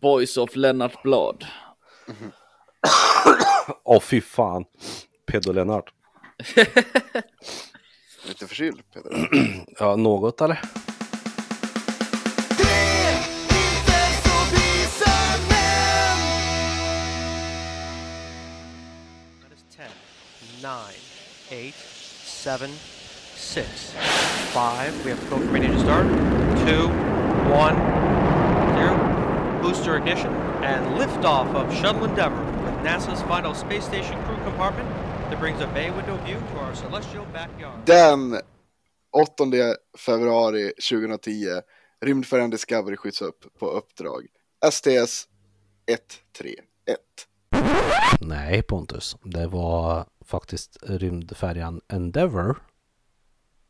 Boys of Lennart Blad. Åh fy fan. Pedo Lennart. Lite förkyld Peter. Ja, något eller? That is 10, 9, 8, 7, 6, 5. We have scope ready to start. 2, 1, 0. Booster ignition and liftoff of Shuttle Endeavour with NASA's final space station crew compartment that brings a bay window view to our celestial backyard. Den 8 februari 2010, rymdfärjan Discovery skjuts upp på uppdrag. STS 131. Nej Pontus, det var faktiskt rymdfärjan Endeavour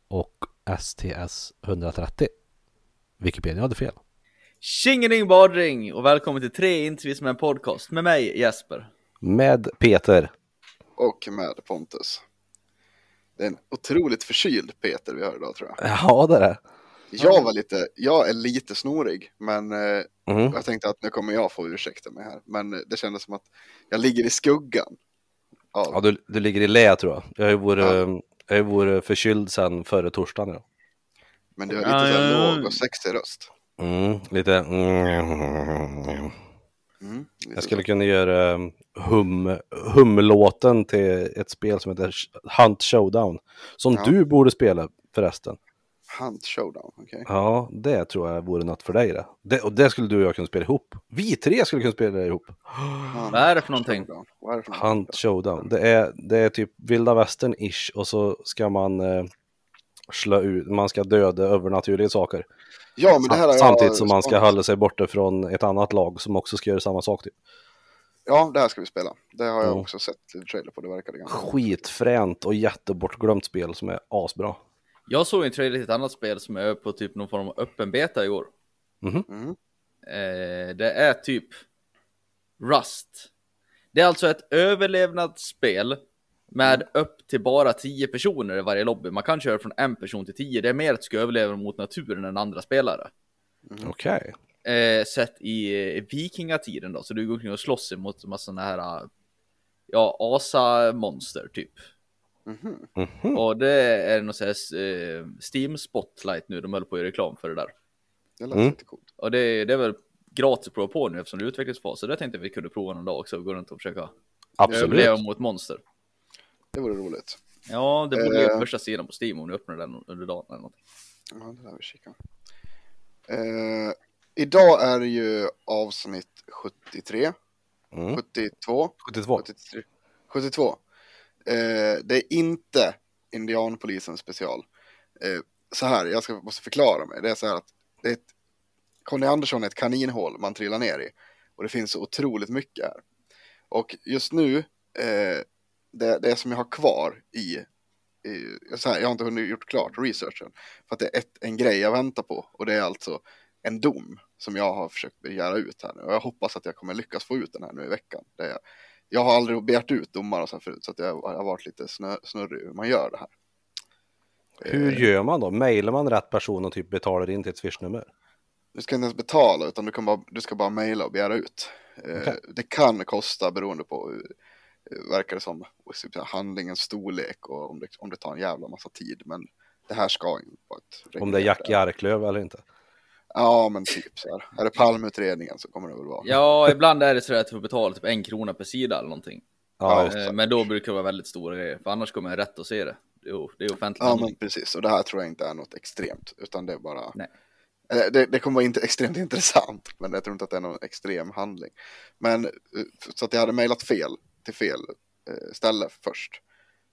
och STS 130. Wikipedia hade fel. Tjingeling badring och välkommen till tre intervjuer med en podcast med mig Jesper. Med Peter. Och med Pontus. Det är en otroligt förkyld Peter vi har idag tror jag. Ja det är det. Jag var lite, jag är lite snorig, men eh, Mm. jag tänkte att nu kommer jag få ursäkta mig här. Men eh, det kändes som att jag ligger i skuggan. Av, Ja, du, du ligger i lä tror jag. Jag har ju varit, Ja. jag varit förkyld sedan före torsdagen. Ja. Men du har lite Ja, så här ja, ja. låg och sexig röst. Mm, lite... Mm, lite Jag skulle kunna göra um, hum, humlåten till ett spel som heter Hunt Showdown. Som Ja. du borde spela förresten. Hunt showdown, okej. Ja, det tror jag vore något för dig det. det. Och det skulle du och jag kunna spela ihop. Vi tre skulle kunna spela ihop. Hunt Vad är det för någonting? showdown. Vad är det för Hunt någonting? Showdown. Det är, det är typ vilda västern-ish och så ska man eh, slå ut, man ska döda övernaturliga saker. Ja, men det här Samtidigt som man ska hålla sig borta från ett annat lag som också ska göra samma sak. Typ. Ja, det här ska vi spela. Det har jag Mm. också sett lite trailer på. Det verkade ganska Skitfränt och jättebortglömt spel som är asbra. Jag såg en trailer till ett annat spel som är på typ någon form av öppen beta i år. Mm. Eh, det är typ Rust. Det är alltså ett överlevnadsspel med upp till bara 10 personer i varje lobby. Man kan köra från en person till 10. Det är mer att du ska överleva mot naturen än andra spelare. Mm. Okej. Eh, sett i vikingatiden då, så du går omkring och slåss emot en massa sådana här ja, asa-monster typ. Mhm. Mhm. Och det är någon sån här eh, Steam Spotlight nu, de höll på att göra reklam för det där. Det lät Mm. lite coolt. Och det, det är väl gratis att prova på nu eftersom det är utvecklingsfas. Så det tänkte jag vi kunde prova någon dag också och gå runt och försöka överleva Absolut. mot monster. Det vore roligt. Ja, det borde ju Eh. första sidan på Steam om du öppnar den under dagen eller någonting. Ja, det lär vi kika. Eh, idag är det ju avsnitt 73, Mm. 72, 72. 73, 72. Eh, det är inte Indianpolisen special. Eh, så här, jag ska, måste förklara mig. Det är så här att det är ett, Conny Andersson är ett kaninhål man trillar ner i. Och det finns så otroligt mycket här. Och just nu, eh, det, det som jag har kvar i, här, jag har inte hunnit gjort klart researchen. För att det är ett, en grej jag väntar på. Och det är alltså en dom som jag har försökt begära ut här nu. Och jag hoppas att jag kommer lyckas få ut den här nu i veckan. Det är, jag har aldrig begärt ut domar och så här förut. Så att jag, jag har varit lite snö, snurrig hur man gör det här. Hur gör man då? Mailar man rätt person och typ betalar in till ett swishnummer? Du ska inte ens betala utan du, kan bara, du ska bara mejla och begära ut. Eh, Okej. Det kan kosta beroende på, eh, verkar det som, typ handlingens storlek och om det, om det tar en jävla massa tid. Men det här ska ju vara ett Om det är Jack Jarklöv eller inte? Ja, men typ så här. Är det palmutredningen så kommer det väl vara. Ja, ibland är det så att du får betala typ en krona per sida eller någonting. Ja, Eh. Men då brukar det vara väldigt stora grejer, för annars kommer jag rätt att se det. Jo, det är offentligt. Ja, men precis. Och det här tror jag inte är något extremt, utan det är bara... Nej. Eller, Det, det kommer vara inte extremt intressant, men jag tror inte att det är någon extrem handling. Men eh, så att jag hade mejlat fel till fel eh, ställe först.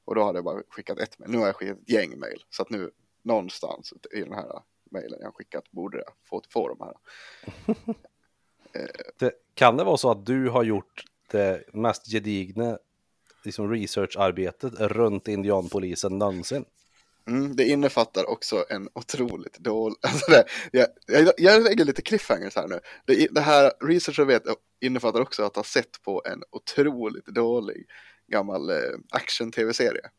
Och då hade jag bara skickat ett mejl. Nu har jag skickat ett gäng mejl. Så att nu någonstans i den här mejlen jag skickat borde jag få, få de här. det. Kan det vara så att du har gjort det mest gedigna liksom researcharbetet runt indianpolisen någonsin? Mm, det innefattar också en otroligt dålig... Alltså det, jag, jag, jag lägger lite cliffhangers här nu. Det, det här researcharbetet innefattar också att ha sett på en otroligt dålig gammal eh, action-tv-serie.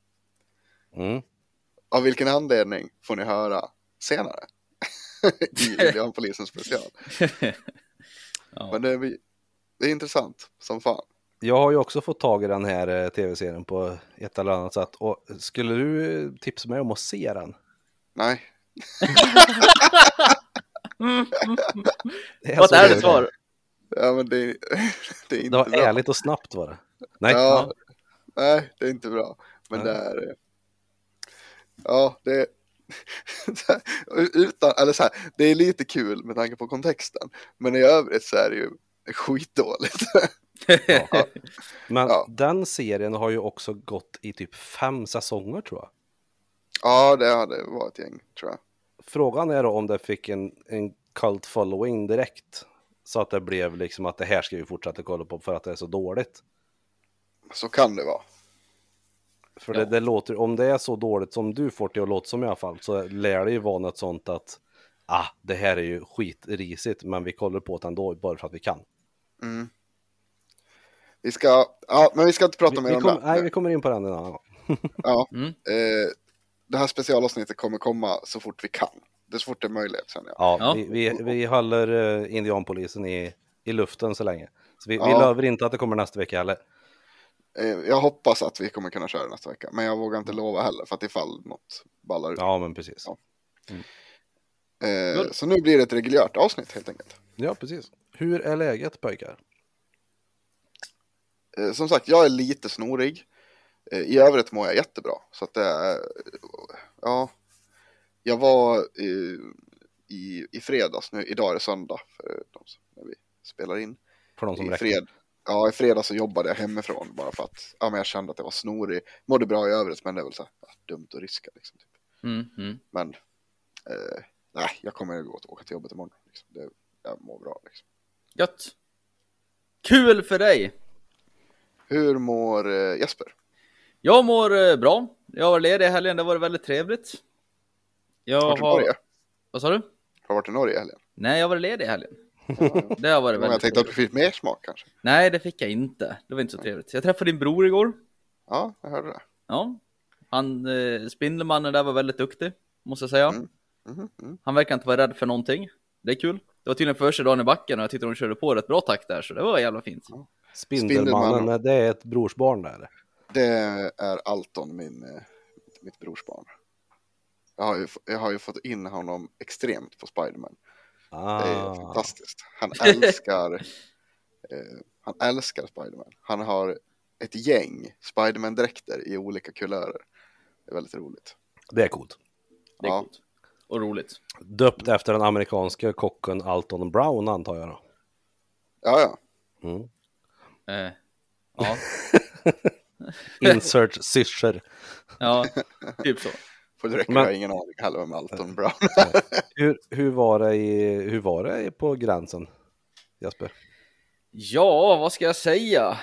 Mm. Av vilken anledning får ni höra senare. I Indianpolisen special. Ja. Men det är, det är intressant som fan. Jag har ju också fått tag i den här eh, tv-serien på ett eller annat sätt. Och skulle du tipsa mig om att se den? Nej, Det Vad så är det svar? ja, men det, är- det är inte Det var bra. ärligt och snabbt var det. Nej, Ja, nej, det är inte bra. Men Nej. det är... eh, Ja, det är... Utan, eller så här, det är lite kul med tanke på kontexten. Men i övrigt så är det ju skitdåligt. men Ja. den serien har ju också gått i typ fem säsonger tror jag. ja, det hade varit ett gäng, tror jag. Frågan är då om det fick en, en cult following direkt. Så att det blev liksom att det här ska vi fortsätta kolla på för att det är så dåligt. Så kan det vara. För Ja. det, det låter, om det är så dåligt som du får det att låta som i alla fall, så lär det ju vara något sånt att ah, det här är ju skitrisigt, men vi kollar på det ändå bara för att vi kan. Mm. Vi ska, ja, men vi ska inte prata Vi, mer vi om kom, det. nej, vi kommer in på den en annan gång. Ja, Mm. eh, det här specialavsnittet kommer komma så fort vi kan. Det är så fort det är möjligt känner jag. Ja, Ja. Vi, vi, vi håller uh, indianpolisen i, i luften så länge. Så vi, vi Ja. lovar inte att det kommer nästa vecka heller. Eh, jag hoppas att vi kommer kunna köra nästa vecka. Men jag vågar inte lova heller för att ifall något ballar ut. Ja, men precis. Ja. Ja, Eh, så nu blir det ett reguljärt avsnitt helt enkelt. precis. Hur är läget pojkar? Eh, som sagt, jag är lite snorig. Eh, I övrigt mår jag jättebra. Så att det är, ja. Jag var eh, i, i fredags, nu, idag är det söndag för de som, när vi spelar in. För de som I, räcker. fred, ja, I fredags så jobbade jag hemifrån bara för att ja, men jag kände att jag var snorig. Mådde bra i övrigt men det är väl så här, ja, dumt att riska liksom. Typ. Mm, mm. Men eh, nej, jag kommer gå att åka till jobbet imorgon. Liksom. Det, jag mår bra liksom. Gött. Kul för dig. Hur mår eh, Jesper? Jag mår eh, bra. Jag var ledig i helgen, det var väldigt trevligt. Jag Har varit i har... Norge? Vad sa du? Har du varit i Norge i helgen? Nej, jag var ledig i helgen. Det har varit Men jag väldigt tänkte att du trevligt. fick mer smak kanske. Nej, det fick jag inte. Det var inte så trevligt. Jag träffade din bror igår. Ja, jag hörde det. Ja. Han, eh, Spindelmannen där var väldigt duktig, måste jag säga. Mm. Mhm, mm. Han verkar inte vara rädd för någonting. Det är kul. Det var tydligen första dagen i backen och jag tyckte de körde på rätt bra takt där, så det var jävla fint. Spindelmannen, Spindelmannen. det är ett brorsbarn där. Det är Alton, min, eh, mitt brorsbarn. Jag har, ju, jag har ju fått in honom extremt på Spiderman. Det är Ah, fantastiskt. Han älskar, eh, han älskar Spiderman. Han har ett gäng Spiderman-dräkter i olika kulörer. Det är väldigt roligt. det är coolt. Det är Ja. coolt. Och roligt. Döpt efter den amerikanska kocken Alton Brown antar jag då. Ja, ja. Mm. Eh, ja, Insert syster. ja, typ så. För Men- har jag ingen aning heller om Alton Brown. Hur, hur, var det i, hur var det på gränsen, Jesper? Ja, vad ska jag säga?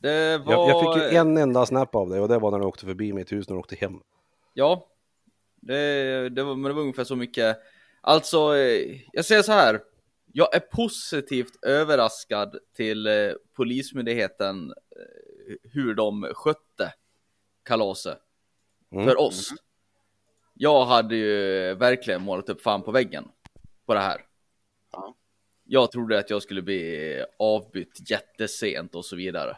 Det var... Jag, jag fick ju en enda snap av dig och det var när du åkte förbi mitt hus när du åkte hem. Ja, det, det, var, men det var ungefär så mycket. Alltså, eh, jag säger så här. Jag är positivt överraskad till eh, Polismyndigheten eh, hur de skötte kalaset Mm. för oss. Jag hade ju verkligen målat upp fan på väggen på det här. Ja. Jag trodde att jag skulle bli avbytt jättesent och så vidare.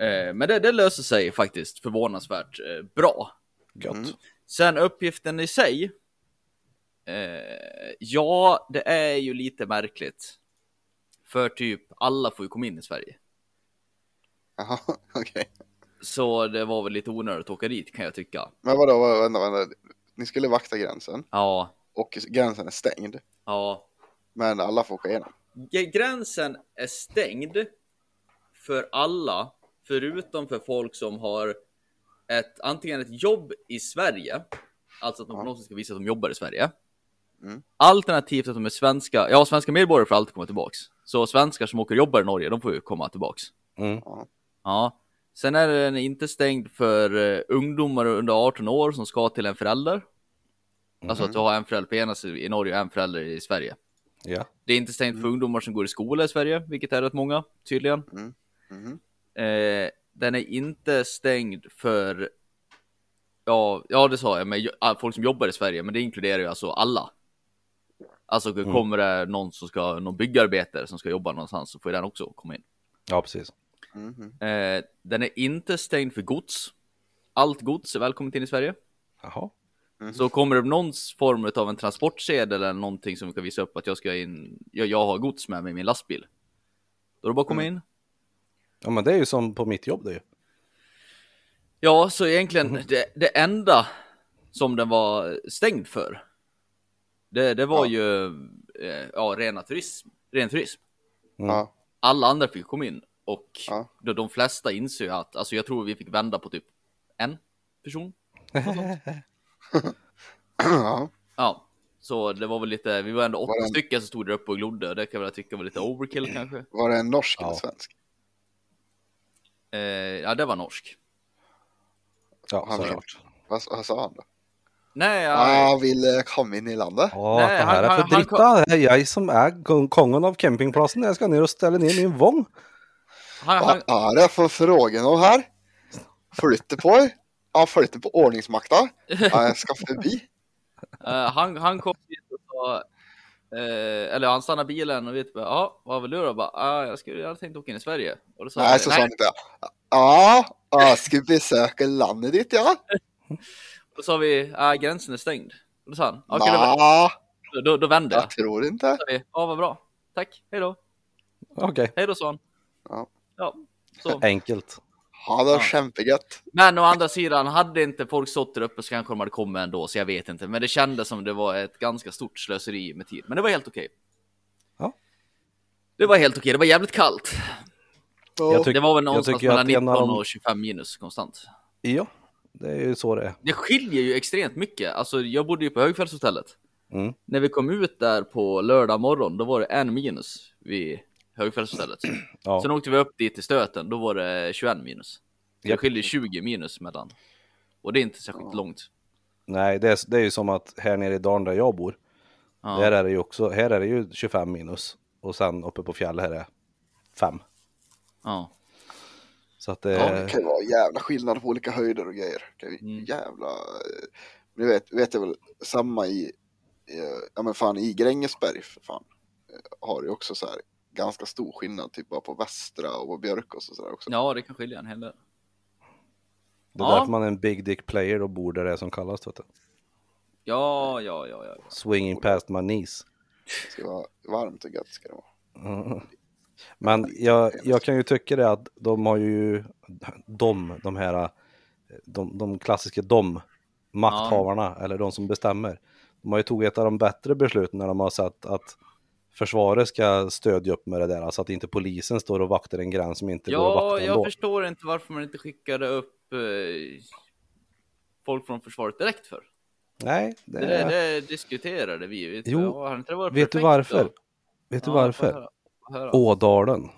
Eh, Men det, det löser sig faktiskt förvånansvärt eh, bra. Gött. Mm. Sen uppgiften i sig. Eh, ja, det är ju lite märkligt. För typ alla får ju komma in i Sverige. Jaha, okej. Så det var väl lite onödigt att åka dit kan jag tycka. Men vadå, vad- vänta, vänta. Ni skulle vakta gränsen Ja, och gränsen är stängd. ja. Men alla får åka igenom. Gränsen är stängd för alla, förutom för folk som har ett, antingen ett jobb i Sverige, alltså att de Ja. på något sätt ska visa att de jobbar i Sverige. Mm. Alternativt att de är svenska, ja svenska medborgare får alltid komma tillbaks. Så svenskar som åker och jobbar i Norge, de får ju komma tillbaks. Mm. Ja. Sen är den inte stängd för eh, ungdomar under 18 år som ska till en förälder. Alltså Mhm. att du har en förälder på ena sidan i Norge och en förälder i Sverige. Ja. Det är inte stängt för ungdomar som går i skola i Sverige, vilket är rätt många tydligen. Eh, den är inte stängd för, ja, ja det sa jag, men folk som jobbar i Sverige, men det inkluderar ju alltså alla. Alltså kommer det någon som ska, någon byggarbetare som ska jobba någonstans så får den också komma in. Ja, precis. Mhm. Eh, den är inte stängd för gods. Allt gods är välkommet in i Sverige. Jaha. Så kommer det någon form av en transportsedel eller någonting som vi kan visa upp att jag ska in, jag, jag har gods med mig i min lastbil. Då är det bara att komma in. Ja, men det är ju som på mitt jobb det är ju. Ja, så egentligen det, det enda som den var stängd för. Det, det var Ja. ju eh, ja, rena turism, ren turism. Ja. Alla andra fick komma in och Ja. då de flesta inser ju att, alltså jag tror vi fick vända på typ en person. ja. Ja, så det var väl lite, vi var ändå åtta Var en- stycken som stod där uppe och glodde det kan jag väl tycka var lite overkill kanske. Var det en norsk Ja. eller svensk? Eh, ja, det var norsk. Ja, Han såklart. Vad, vad sa han då? Nej, Ja. ja, Jag vill eh, komma in i landet. Ja, Nej, det här han- är för han- han. Det är jag som är kung- kongen av campingplatsen. Jag ska ner och ställa ner min vogn. han, Hva er det for frågor nå her? Flytte på? Ja, flytte på ordningsmakta? Ja, jeg skal forbi. eh, han, han kom dit och sa, eh, eller han stannade bilen och vi typ, ja, vad vill du då? Bara, ah, jag, skulle, jag hade tänkt åka in i Sverige. Och då sa Nei, jag, så sa han ikke Ja, jeg skulle besøke landet ditt, ja. Då sa vi, ah, gränsen är stängd. Då sa han, okej, då, Nei, då, då vände jag. jeg tror ikke. Då sa vi, ja, vad bra. Tack, hej då. Okej, Hej då, sa han. Ja. Ja, så. enkelt. Ha det Ja. kjempegött. Men å andra sidan, hade inte folk stått där uppe så kanske de hade kommit ändå, så jag vet inte. Men det kändes som det var ett ganska stort slöseri med tid. Men det var helt okej. Ja. Det var helt okej, det var jävligt kallt. Jag tyck- det var väl jag någonstans mellan att en 19 av de- och 25 minus konstant. Ja, det är ju så det är. Det skiljer ju extremt mycket. Alltså, jag bodde ju på högfjällshotellet. Mm. När vi kom ut där på lördag morgon, då var det en minus vid högfjällshotellet. Ja. Sen åkte vi upp dit till stöten, då var det 21 minus. Det Japp. skiljer 20 minus mellan. Och det är inte särskilt långt. Nej, det är, det är ju som att här nere i dalen där jag bor, Ja. där är det ju också, här är det ju 25 minus. Och sen uppe på fjället här är 5. Ja. Så att det Ja, är... det kan ju vara jävla skillnad på olika höjder och grejer. Det kan ju Mm. jävla... eh, Ni vet, vet jag väl, samma i, eh, ja men fan i Grängesberg för fan. eh, Har ju också så här ganska stor skillnad typ bara på Västra och på Björkås och sådär också. ja, det kan skilja en hel del. Det är Ja. därför man är en big dick player och bor där det är som kallas. Vet du. Ja, ja, ja, ja. Swinging past my knees. Det ska vara varmt och gött ska det vara. Mm. Men jag, jag kan ju tycka det att de har ju, de, de här, de, de klassiska de, makthavarna, eller de som bestämmer. De har ju tagit ett av de bättre besluten när de har sett att försvaret ska stödja upp med det där, så att inte polisen står och vaktar en gräns som inte går att Ja, vakta jag ändå. förstår inte varför man inte skickade upp eh, folk från försvaret direkt för. Nej, det, Det, det, diskuterade vi. Vet, Jo, ja, vet du varför? då? Vet du Ja, varför? Ådalen,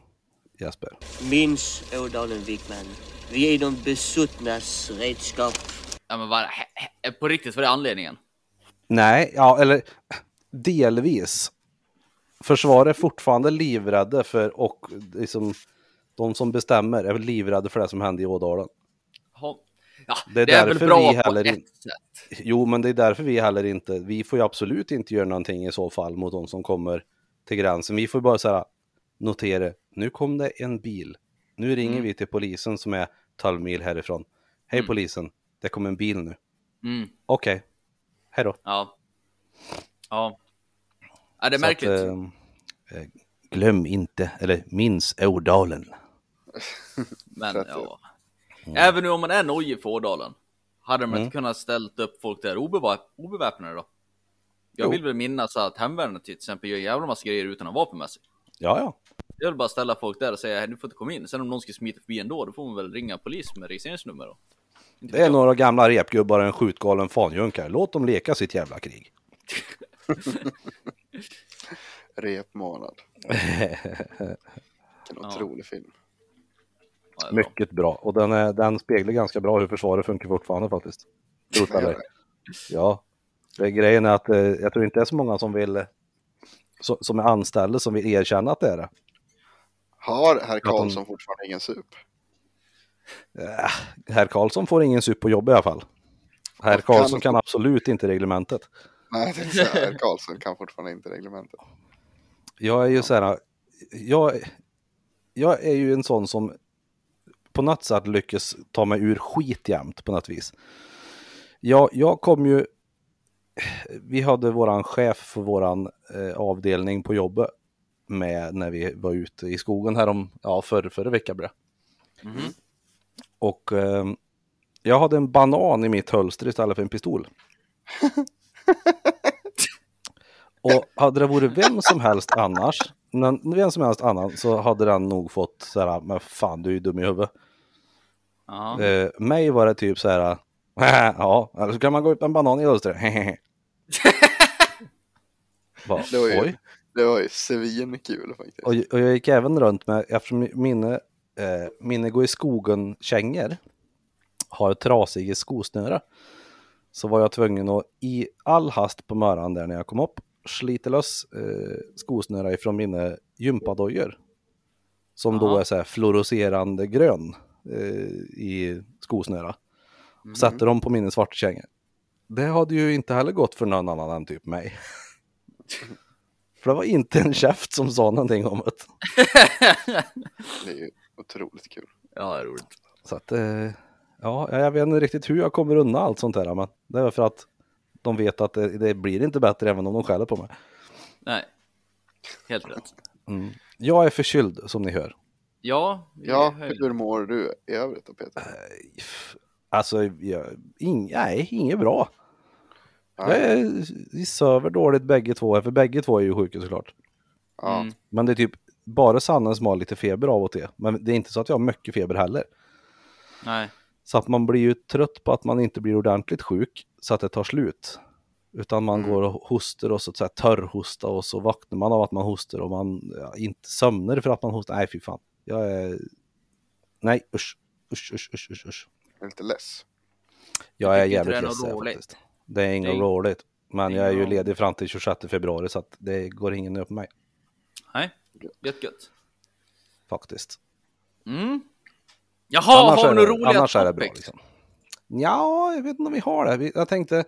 Jesper. Minns Ådalen Wikman. Vi är de besuttnas redskap. Ja, men he- på riktigt, vad är anledningen? Nej, ja, eller delvis. Försvaret är fortfarande livrädda för och liksom de som bestämmer är väl livrädda för det som hände i Ådalen. Ha. Ja, Det det är är, väl därför bra vi på heller ett in- sätt. Jo, men det är därför vi heller inte, vi får ju absolut inte göra någonting i så fall mot de som kommer till gränsen. Vi får bara säga notera, nu kom det en bil. Nu ringer Mm. vi till polisen som är 12 mil härifrån. Hej Mm. polisen, det kom en bil nu. Mm, Okej, hej då. ja. Ja. ja, det är Så att, märkligt. eh, eh, glöm inte, eller minns Ådalen. Men ja. Även nu om man är nojig för Ådalen. Hade de Mm. inte kunnat ställt upp folk där obeväpnade då? Jag Jo. vill väl minnas att hemvärnet till exempel gör jävla massa grejer utan att ha vapen med sig. Ja, ja. Jag vill bara ställa folk där och säga "Hej, du får inte komma in. Sen om någon ska smita förbi ändå, då får man väl ringa polis med registreringsnummer då. Inte Det är några gamla repgubbar och en skjutgalen fanjunkare. Låt dem leka sitt jävla krig. Repmånad. Vilken Ja. otrolig film. Ja, bra. Mycket bra. Och den, är, den speglar ganska bra hur försvaret funkar fortfarande faktiskt. Trot Ja. Det, grejen är att eh, jag tror inte det är så många som vill, som är anställda som vill erkänna att det är det. Har herr de- Karlsson fortfarande ingen sup? Äh, herr Karlsson får ingen sup på jobb i alla fall. Herr Och kan- Karlsson kan absolut inte reglementet. Nej, jag tänkte säga, Erik Karlsson kan fortfarande inte reglementet. Jag är ju så här, jag, jag är ju en sån som på något sätt lyckas ta mig ur skit jämt på något vis. Jag, jag kom ju, vi hade våran chef för våran eh, avdelning på jobbet med när vi var ute i skogen här om, ja förra, förra veckan blev. Mhm. Och eh, jag hade en banan i mitt hölster istället för en pistol. Och hade det varit vem som helst annars, men vem som helst annan så hade den nog fått så här, men fan du är ju dum i huvudet. Ja. Eh, mig var det typ så här, ja, eller så kan man gå upp en banan i hölstret. Bara, Det var ju- Oj. Det var ju svinkul faktiskt. Och, och jag gick även runt med, eftersom mina, eh, mina gå i skogen-kängor har trasiga skosnöre. Så var jag tvungen att i all hast på morgonen där när jag kom upp slita loss eh, skosnöra ifrån mina gympadojor. Som då Aha. är så här fluorescerande grön eh, i skosnöra. Satte dem på mina svarta kängor. Det hade ju inte heller gått för någon annan än typ mig. för det var inte en käft som sa någonting om det. Det är ju otroligt kul. ja, det är roligt. Så att, eh, ja, jag vet inte riktigt hur jag kommer undan allt sånt här, men det är för att de vet att det, det blir inte bättre även om de skäller på mig. Nej, helt rätt. Mm. Jag är förkyld som ni hör. Ja, Ja, hur mår du i övrigt då Peter? F- Alltså, jag, ing, nej, inget bra. Jag Nej. är, vi söver dåligt bägge två, för bägge två är ju sjuka såklart. Ja, Mm. Men det är typ bara Sanne som har lite feber av och till. Men det är inte så att jag har mycket feber heller. Nej, Så att man blir ju trött på att man inte blir ordentligt sjuk så att det tar slut. Utan man Mm. går och hostar och så, så här törrhosta och så vaknar man av att man hostar och man ja, inte sömnar för att man hostar. Nej fy fan. Jag är... Nej usch. Usch usch usch usch. usch. jag är lite less. Jag Jag är jävligt det är något ledsen roligt. faktiskt. Det är inget Det är- roligt. Men jag är ju ledig fram till 26 februari så att det går ingen på mig. nej, gött gött. Faktiskt. Mm. Jaha, annars har vi några roliga annars är det bra topics? liksom. Ja, jag vet inte om vi har det. Jag tänkte,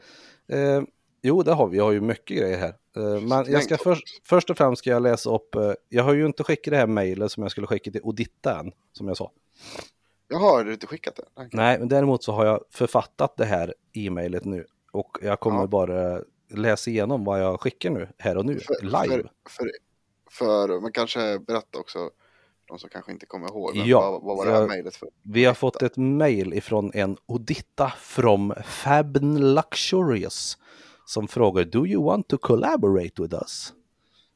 eh, jo det har vi, vi har ju mycket grejer här. Eh, men jag ska först, först och främst ska jag läsa upp, eh, jag har ju inte skickat det här mejlet som jag skulle skicka till Oditta än, som jag sa. Jaha, har du inte skickat det? Nej. Nej, men däremot så har jag författat det här e-mailet nu och jag kommer Ja. bara läsa igenom vad jag skickar nu, här och nu, För, live. För, för, för man kanske berätta också, de som kanske inte kommer ihåg, Ja, vad, vad var det här mejlet för? Vi har fått ett mail ifrån en Oditta from Fabn Luxurious som frågar Do you want to collaborate with us?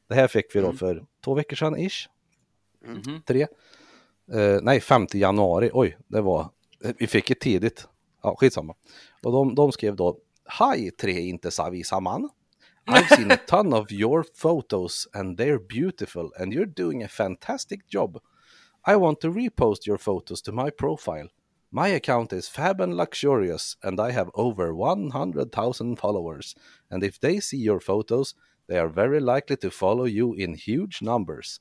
Det här fick vi då Mm. för två veckor sedan ish. Mhm. Tre. Eh, nej, 5 januari. Oj, det var. Vi fick det tidigt. Ja, skitsamma. Och de, de skrev då Hi tre inte savisa man. I've seen a ton of your photos and they're beautiful and you're doing a fantastic job. I want to repost your photos to my profile. My account is fab and luxurious, and I have over 100,000 followers. And if they see your photos, they are very likely to follow you in huge numbers.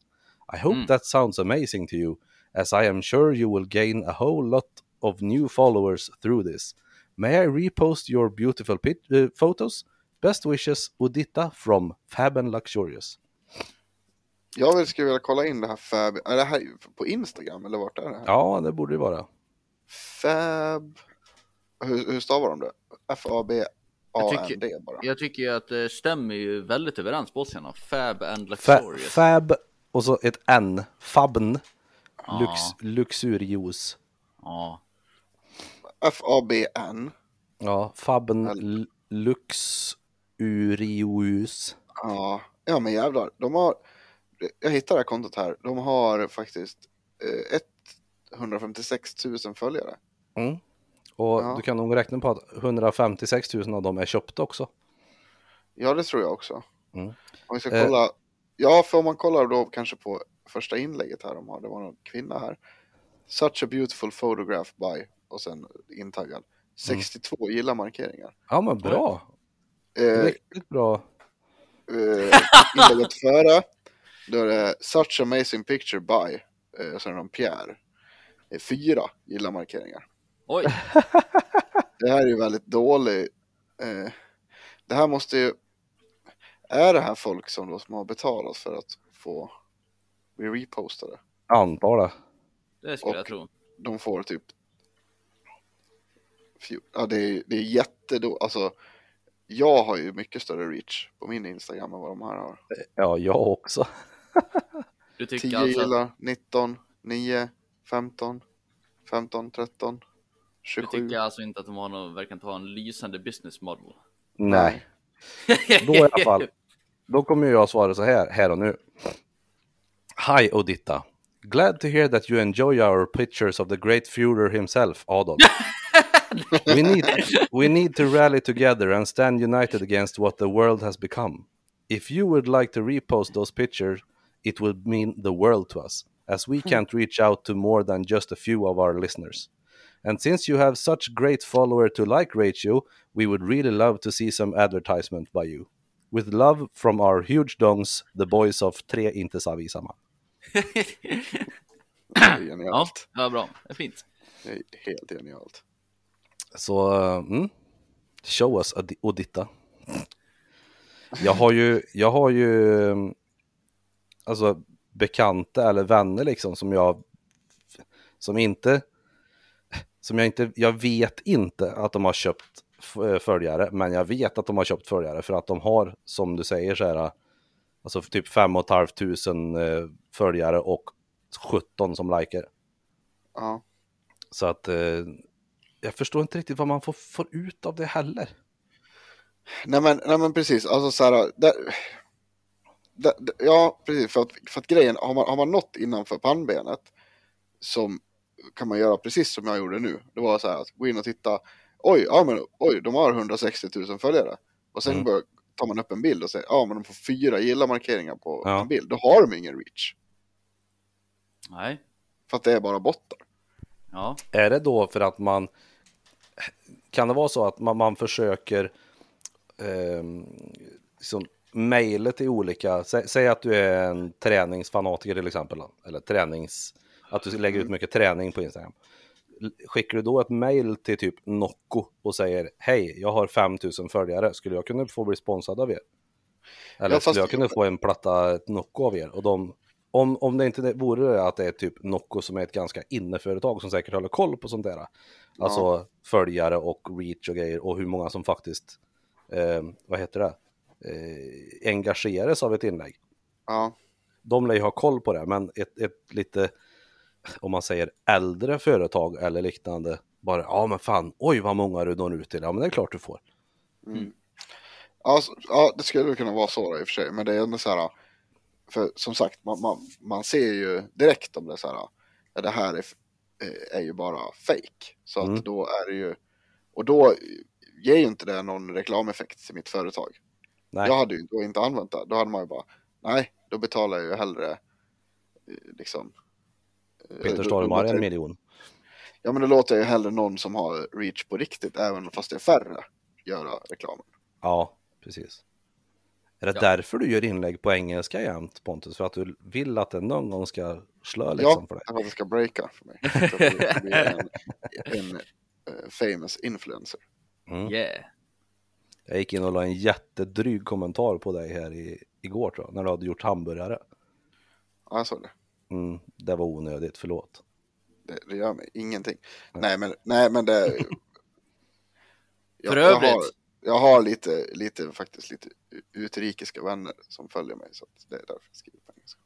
I hope Mm. that sounds amazing to you, as I am sure you will gain a whole lot of new followers through this. May I repost your beautiful pit- uh, photos? Best wishes, Udita from Fab and Luxurious. Jag vill- skulle vilja kolla in det här Fab, är det här på Instagram eller vart är det här? Ja, det borde det vara. Fab, hur, hur stavar de det? F-A-B-A-N-D bara. Jag tycker ju att det stämmer ju väldigt överens på oss gärna. Fab and Fa- Luxurious. fab och så ett N. Fabn. Lux, luxurios. Ja. F-A-B-N. Ja, Fabn L- l- luxurios. Ja, ja men jävlar. De har, jag hittar det här kontot här. De har faktiskt eh, 156 000 följare. Mm. Och Ja. du kan nog räkna på att 156 000 av dem är köpta också. Ja, det tror jag också. Mm. Om vi ska Eh. kolla. Ja, för om man kollar då kanske på första inlägget här de har. Det var någon kvinna här. Such a beautiful photograph by. Och sen intaggad. 62 gilla markeringar. Ja men bra. Eh, Riktigt bra. eh, inlägget före. Då är det such amazing picture by. Eh, sen är det Pierre. Eh, fyra gilla markeringar. Oj, Det här är ju väldigt dålig. Eh, det här måste ju. är det här folk som då som har betalat för att få bli repostade? Antar det. Det skulle Och- jag tro. De får typ... Ja, det är, det är jättedå... Alltså, jag har ju mycket större reach på min Instagram än vad de här har. Ja, jag också. Du tycker 10 alltså gillar, 19, 9, 15, 15, 13, du 27. tycker alltså inte att de har någon, verkar inte ha en lysande business model? Nej. Då i alla fall. Då kommer jag svara så här, här och nu. Hi Odita. Glad to hear that you enjoy our pictures of the great Führer himself, Adolf. we, need, we need to rally together and stand united against what the world has become. If you would like to repost those pictures, it would mean the world to us, as we hmm. can't reach out to more than just a few of our listeners. And since you have such great follower to like ratio, we would really love to see some advertisement by you. With love from our huge dongs, the boys of Tre Inte Savisama. Det är genialt. ja, bra. Det är fint. Det är helt genialt. Så, mm, show us Odi- Odita. Jag har ju, jag har ju, alltså bekanta eller vänner liksom som jag, som inte, som jag inte, jag vet inte att de har köpt eh, följare, men jag vet att de har köpt följare för att de har, som du säger så här, alltså typ fem och ett halvt tusen eh, följare och 17 som likar. Ja. Så att eh, jag förstår inte riktigt vad man får, får ut av det heller. Nej men, nej men precis, alltså så här, där, där, ja precis, för att, för att grejen, har man, har man nått innanför pannbenet som kan man göra precis som jag gjorde nu. Det var så här att gå in och titta, oj, ja men oj, de har 160 000 följare. Och sen Mm. bör, tar man upp en bild och säger, ja men de får fyra gilla-markeringar på Ja. en bild. Då har de ingen reach. Nej. För att det är bara bottar. Ja. Är det då för att man, kan det vara så att man, man försöker eh, liksom mejla till olika, sä, säg att du är en träningsfanatiker till exempel, eller tränings, att du lägger ut mycket träning på Instagram. Skickar du då ett mejl till typ Nocco och säger hej, jag har 5000 följare, skulle jag kunna få bli sponsrad av er? Eller Ja, skulle jag kunna få en platta Nocco av er? Och de, om, om det inte vore det att det är typ Nocco som är ett ganska inneföretag som säkert håller koll på sånt där. Alltså följare och reach och grejer och hur många som faktiskt, eh, vad heter det, eh, engageras av ett inlägg. Ja, De lär ju ha koll på det, men ett, ett lite, om man säger äldre företag eller liknande, bara ja men fan, oj vad många du når ut till, ja men det är klart du får. Ja, så- ja, det skulle kunna vara så då, i och för sig. Men det är ändå så här. För som sagt, man, man, man ser ju direkt om det så här. Ja, det här är, eh, är ju bara fake. Så att Mm. då är det ju. Och då ger ju inte det någon reklameffekt till mitt företag. Nej, Jag hade ju då inte använt det. Då hade man ju bara. Nej, då betalar jag ju hellre. eh, Liksom. eh, Peter Stormare en miljon. Ja, men då låter jag ju hellre någon som har reach på riktigt, även fast det är färre, göra reklamen. Ja, precis. Är det Ja. därför du gör inlägg på engelska jämt Pontus? För att du vill att det någon gång ska slå liksom Ja, för dig? för att det ska breaka för mig. För att jag en, en eh, famous influencer. Mm. Yeah. Jag gick in och la en jättedryg kommentar på dig här i, igår tror jag, när du hade gjort hamburgare. Ja, jag såg det. Mm, det var onödigt, förlåt. det. Det gör mig ingenting. Nej, men, nej, men det... För jag, övrigt. Jag har, jag har lite, lite, faktiskt lite utrikiska vänner som följer mig, så att det är därför jag skriver på engelska.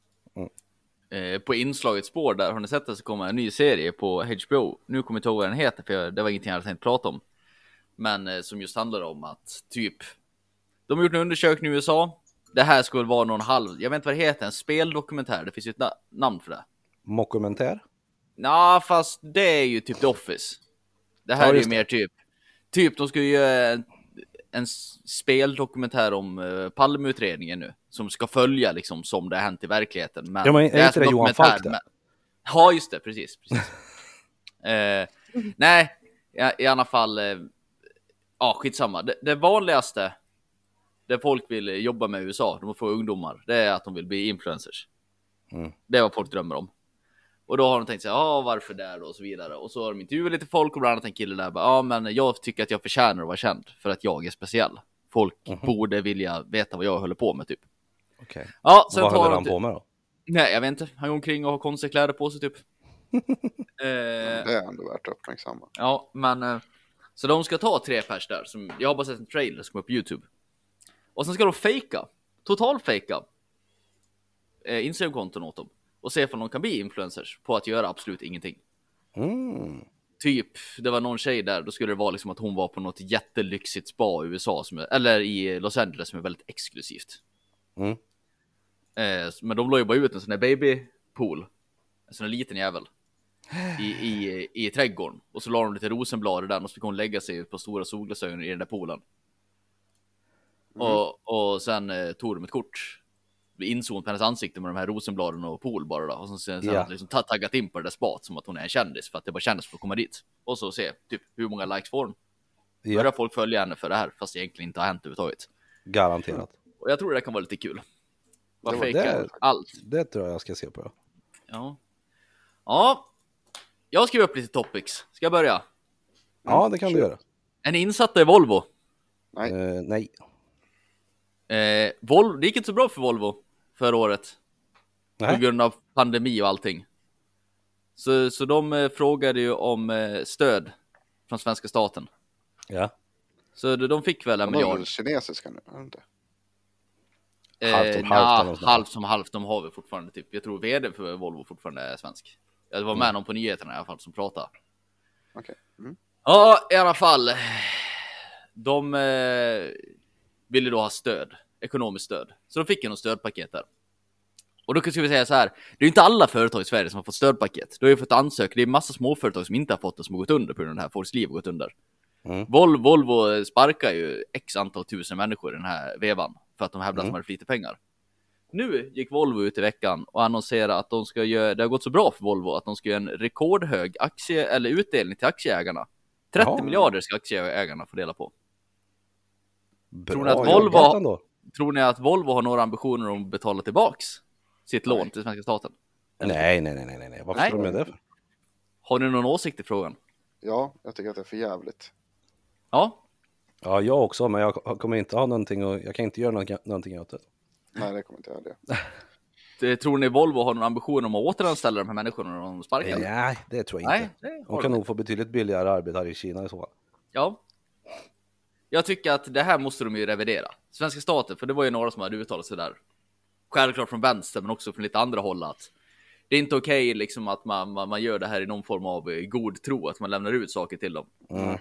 Eh, på inslagets spår där, har ni sett det så kommer en ny serie på HBO. Nu kommer jag inte ihåg vad den heter, för jag, det var ingenting jag hade tänkt prata om. Men eh, som just handlar om att typ, de har gjort en undersökning i USA. Det här skulle vara någon halv, jag vet inte vad det heter, en speldokumentär. Det finns ju ett na- namn för det. Mockumentär? Ja, fast det är ju typ The Office. Det här Ja, är ju det. mer typ, typ de ju göra en, en speldokumentär om uh, Palmeutredningen nu. Som ska följa liksom som det har hänt i verkligheten. Men Ja, men är inte det Johan Falk men- Ja, just det, precis. precis. Eh, nej, i, i alla fall, eh, ja skitsamma. Det, det vanligaste det folk vill jobba med i USA, de får ungdomar, det är att de vill bli influencers. Mm. Det är vad folk drömmer om. Och då har de tänkt sig, ja varför där då och så vidare. Och så har de intervjuat lite folk och bland annat en kille där ja men jag tycker att jag förtjänar att vara känd för att jag är speciell. folk Mhm. borde vilja veta vad jag håller på med typ. Okej. Ja, sen Vad håller de han på med då? Nej, jag vet inte. Han går omkring och har konstiga kläder på sig typ. eh, Det är ändå värt att uppmärksamma. ja, men eh, så de ska ta tre pers där. Som, jag har bara sett en trailer som kommer på YouTube. Och sen ska de fejka, total fejka eh, Instagram-konton åt dem och se om de kan bli influencers på att göra absolut ingenting. Mm. Typ, det var någon tjej där, då skulle det vara liksom att hon var på något jättelyxigt spa i USA, som eller i Los Angeles som är väldigt exklusivt. Mm. Eh, men de la ju bara ut en sån där babypool, en sån där liten jävel, i, i, i trädgården. Och så la de lite rosenblad i den och så fick hon lägga sig på stora solglasögon i den där poolen. Och, och sen eh, tog de ett kort, inzoomat på hennes ansikte med de här rosenbladen och pool bara då. Och sen, sen, sen Ja. liksom ta- taggat in på det där spat som att hon är en kändis för att det bara kändes för att komma dit. Och så se typ hur många likes får hon. Börjar Ja, folk följa henne för det här fast det egentligen inte har hänt överhuvudtaget. garanterat. Och jag tror det kan vara lite kul. Bara Det var- fejka det- allt. Det tror jag jag ska se på. Ja. Ja. Ja. Jag skriver upp lite topics. Ska jag börja? Ja, det kan du göra. Är ni insatta i Volvo? Nej. Eh, nej. Eh, Vol det gick inte så bra för Volvo förra året. På Nej. grund av pandemi och allting. Så, så de eh, frågade ju om eh, stöd från svenska staten. Ja. Så de, de fick väl en De är miljard. väl kinesiska nu? är det inte? Halvt som Eh, halvt eller något sånt där. halvt som halvt. De har vi fortfarande typ. Jag tror vd för Volvo fortfarande är svensk. Jag var med någon på nyheterna i alla fall som pratade. Okej. Mm. Ja, i alla fall. De eh, ville då ha stöd, ekonomiskt stöd. Så de fick ju något stödpaket där. Och då ska vi säga så här, det är ju inte alla företag i Sverige som har fått stödpaket. Du har ju fått ansöka, det är massa småföretag som inte har fått det som har gått under på grund av det här, folks liv har gått under. Mm. Vol Volvo sparkar ju x antal tusen människor i den här vevan för att de hävdar att Mm. de hade för lite pengar. Nu gick Volvo ut i veckan och annonserade att de ska göra, det har gått så bra för Volvo att de ska göra en rekordhög aktie eller utdelning till aktieägarna. 30 Jaha. miljarder ska aktieägarna få dela på. Bra Tror ni att Volvo-. Tror ni att Volvo har några ambitioner om att betala tillbaks sitt lån till svenska staten? Nej, nej, nej, nej, nej. Varför Nej. skulle de göra det för? Har ni någon åsikt i frågan? Ja, jag tycker att det är för jävligt. Ja, Ja, jag också, men jag kommer inte ha någonting och jag kan inte göra någonting- åt det. Nej, det kommer inte jag det. det, tror ni Volvo har någon ambition om att återanställa de här människorna när de sparkar? Nej, det tror jag Nej, inte. det De kan de nog få betydligt billigare arbetare i Kina i så fall. Ja. Jag tycker att det här måste de ju revidera. Svenska staten, för det var ju några som hade uttalat sig där. Självklart från vänster, men också från lite andra håll att det är inte okej liksom att man, man, man gör det här i någon form av eh, god tro, att man lämnar ut saker till dem. Mm.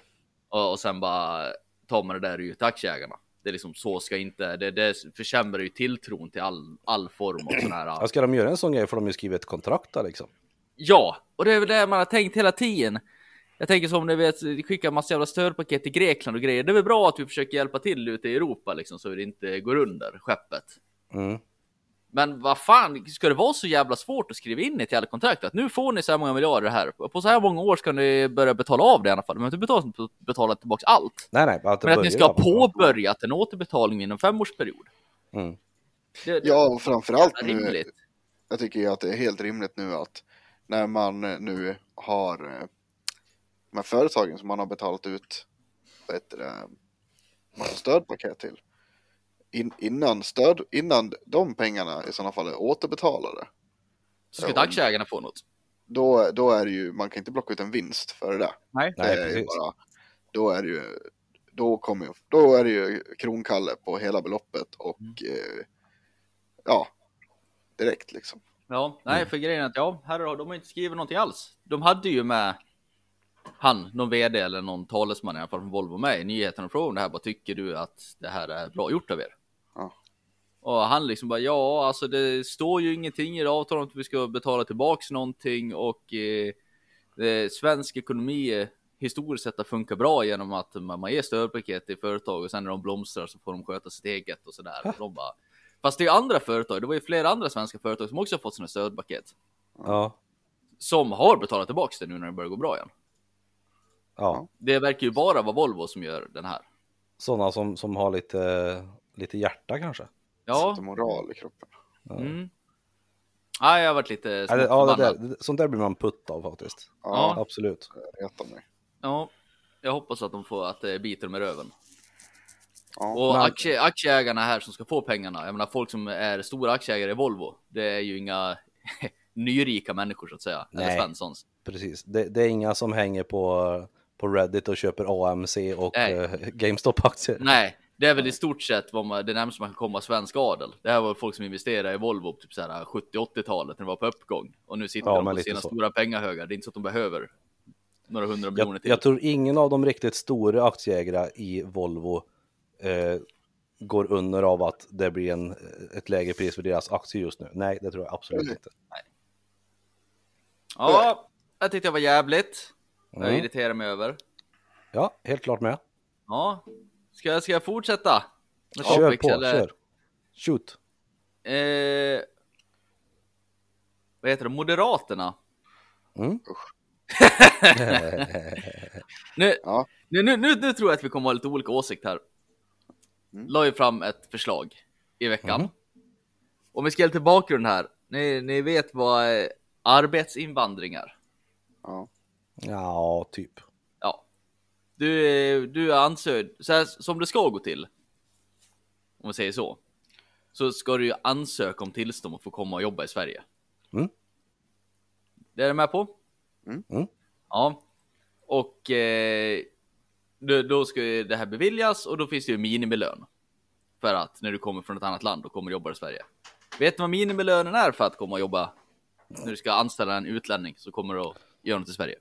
Och, och sen bara tar man det där ut till aktieägarna. Det är liksom så ska inte, det, det försämrar ju tilltron till all, all form av sån här. Ja, ska de göra en sån grej får de ju skriva ett kontrakt där liksom. Ja, och det är väl det man har tänkt hela tiden. Jag tänker som ni vet, skicka massa jävla stödpaket till Grekland och grejer. Det är väl bra att vi försöker hjälpa till ute i Europa liksom så det inte går under skeppet. Mm. Men vad fan, ska det vara så jävla svårt att skriva in i ett jävla kontrakt att nu får ni så här många miljarder här. På så här många år ska ni börja betala av det i alla fall. Men inte betala, betala tillbaka allt. Nej, nej, att Men att ni ska ha påbörjat en återbetalning inom femårsperiod. Mm. Det, det Ja, och framförallt är nu, rimligt. jag tycker ju att det är helt rimligt nu att när man nu har eh, de här företagen som man har betalat ut vad heter det, massa stödpaket till. In, innan, stöd, innan de pengarna i sådana fall är återbetalade. Så ska inte aktieägarna få något. Då, då är det ju, man kan inte plocka ut en vinst för det. Nej. Det Nej, är ju precis. bara, då är det ju, då kommer då är det ju kronkalle på hela beloppet och Mm. eh, ja, direkt liksom. Ja, nej, för grejen är att ja, här har de har inte skrivit någonting alls. De hade ju med han, någon vd eller någon talesman i alla fall från Volvo med i nyheterna och frågade om det här. Vad tycker du att det här är bra gjort av er? Ja. Och han liksom bara ja, alltså det står ju ingenting i avtalet om att vi ska betala tillbaks någonting och eh, det, svensk ekonomi eh, historiskt sett har funkat bra genom att man, ger stödpaket till företag och sen när de blomstrar så får de sköta sitt eget och sådär. Och de bara, Fast det är andra företag, det var ju flera andra svenska företag som också har fått sina stödpaket. Ja, Som har betalat tillbaka det nu när det börjar gå bra igen. Ja. Det verkar ju bara vara Volvo som gör den här. Sådana som, som har lite, lite hjärta kanske. Ja, Sätter moral i kroppen. mm. ja jag har varit lite Ja, det, ja, det där, sånt där blir man putt av faktiskt. Ja, Ja. Absolut. retar mig. Ja, jag hoppas att de får att det biter dem i röven. Ja. Och Men- aktie, aktieägarna här som ska få pengarna, jag menar folk som är stora aktieägare i Volvo, det är ju inga nyrika människor så att säga, eller Nej. Svenssons. Precis. Det, det är inga som hänger på, på Reddit och köper AMC och Nej. eh, GameStop-aktier. Nej, det är väl i stort sett vad man, det närmaste man kan komma svensk adel. Det här var folk som investerade i Volvo på typ så här 70-80-talet när det var på uppgång. Och nu sitter Ja, de på sina så. stora pengahögar. Det är inte så att de behöver några hundra miljoner Jag, till. jag tror ingen av de riktigt stora aktieägarna i Volvo eh, går under av att det blir en, ett lägre pris för deras aktier just nu. Nej, det tror jag absolut inte. Ja, jag tyckte jag var jävligt. Jag Mm. irriterar mig över. Ja, helt klart med. Ja, ska jag, ska jag fortsätta? Med Kör topics, på, eller? kör. Shoot. Eh, vad heter det? Moderaterna. Mm. Nu, Ja. nu, nu, nu, nu tror jag att vi kommer ha lite olika åsikt här. Mm. La ju fram ett förslag i veckan. Mhm. Om vi ska ge lite bakgrund här. Ni, ni vet vad eh, arbetsinvandring är? Ja. Ja, typ. Ja. Du, eh, du är ansökt, så här, som det ska gå till. Om vi säger så. Så ska du ju ansöka om tillstånd att få komma och jobba i Sverige. Mm. Det är du med på? Mm. Mm. Ja. Och eh, då, då ska ju det här beviljas och då finns det ju minimilön. För att när du kommer från ett annat land och kommer och jobbar i Sverige. Vet du vad minimilönen är för att komma och jobba? När du ska anställa en utlänning så kommer du att göra något i Sverige.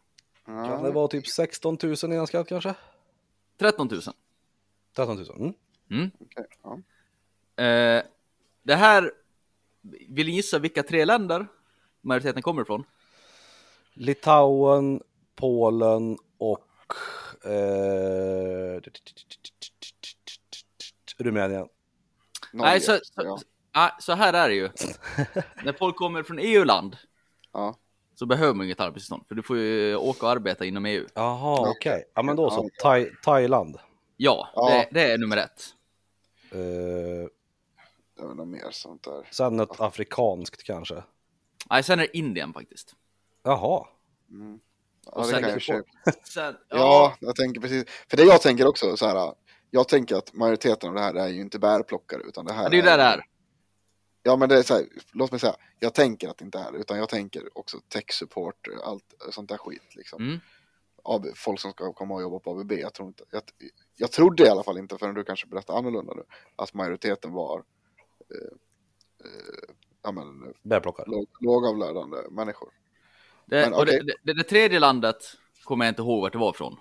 Kan det vara typ 16 000 innan skatt kanske? 13 000. 13 000. Mm. Okej, ja. Eh, det här, vill ni gissa vilka tre länder majoriteten kommer ifrån? Litauen, Polen och eh, Rumänien. Norge. Nej, så, så, ja. ah, så här är det ju. När folk kommer från EU-land Ja. Så behöver man inget arbetstillstånd, för du får ju åka och arbeta inom EU. Jaha, okej. Ja, men då så. Ja. Thai, Thailand. Ja, Ja. Det, det är nummer ett. Eh, Det var något mer sånt där. sen ett afrikanskt kanske. Nej, sen är det Indien faktiskt. Jaha. Mm. Ja, Och det sen- kan jag i och för sig- Sen, Ja, jag tänker precis. För det jag tänker också så här. Jag tänker att majoriteten av det här är ju inte bärplockare utan det här ja, det är ju det det är. Ja men det är så här, låt mig säga, jag tänker att det inte är det, utan jag tänker också tech support, allt sånt där skit liksom. Mm. AB, folk som ska komma och jobba på ABB, jag tror inte, jag, jag trodde i alla fall inte förrän du kanske berättade annorlunda nu, att majoriteten var eh, eh, ja, men, låg, lågavlönade människor. Det, Men och det, det, det tredje landet kommer jag inte ihåg vart det var ifrån.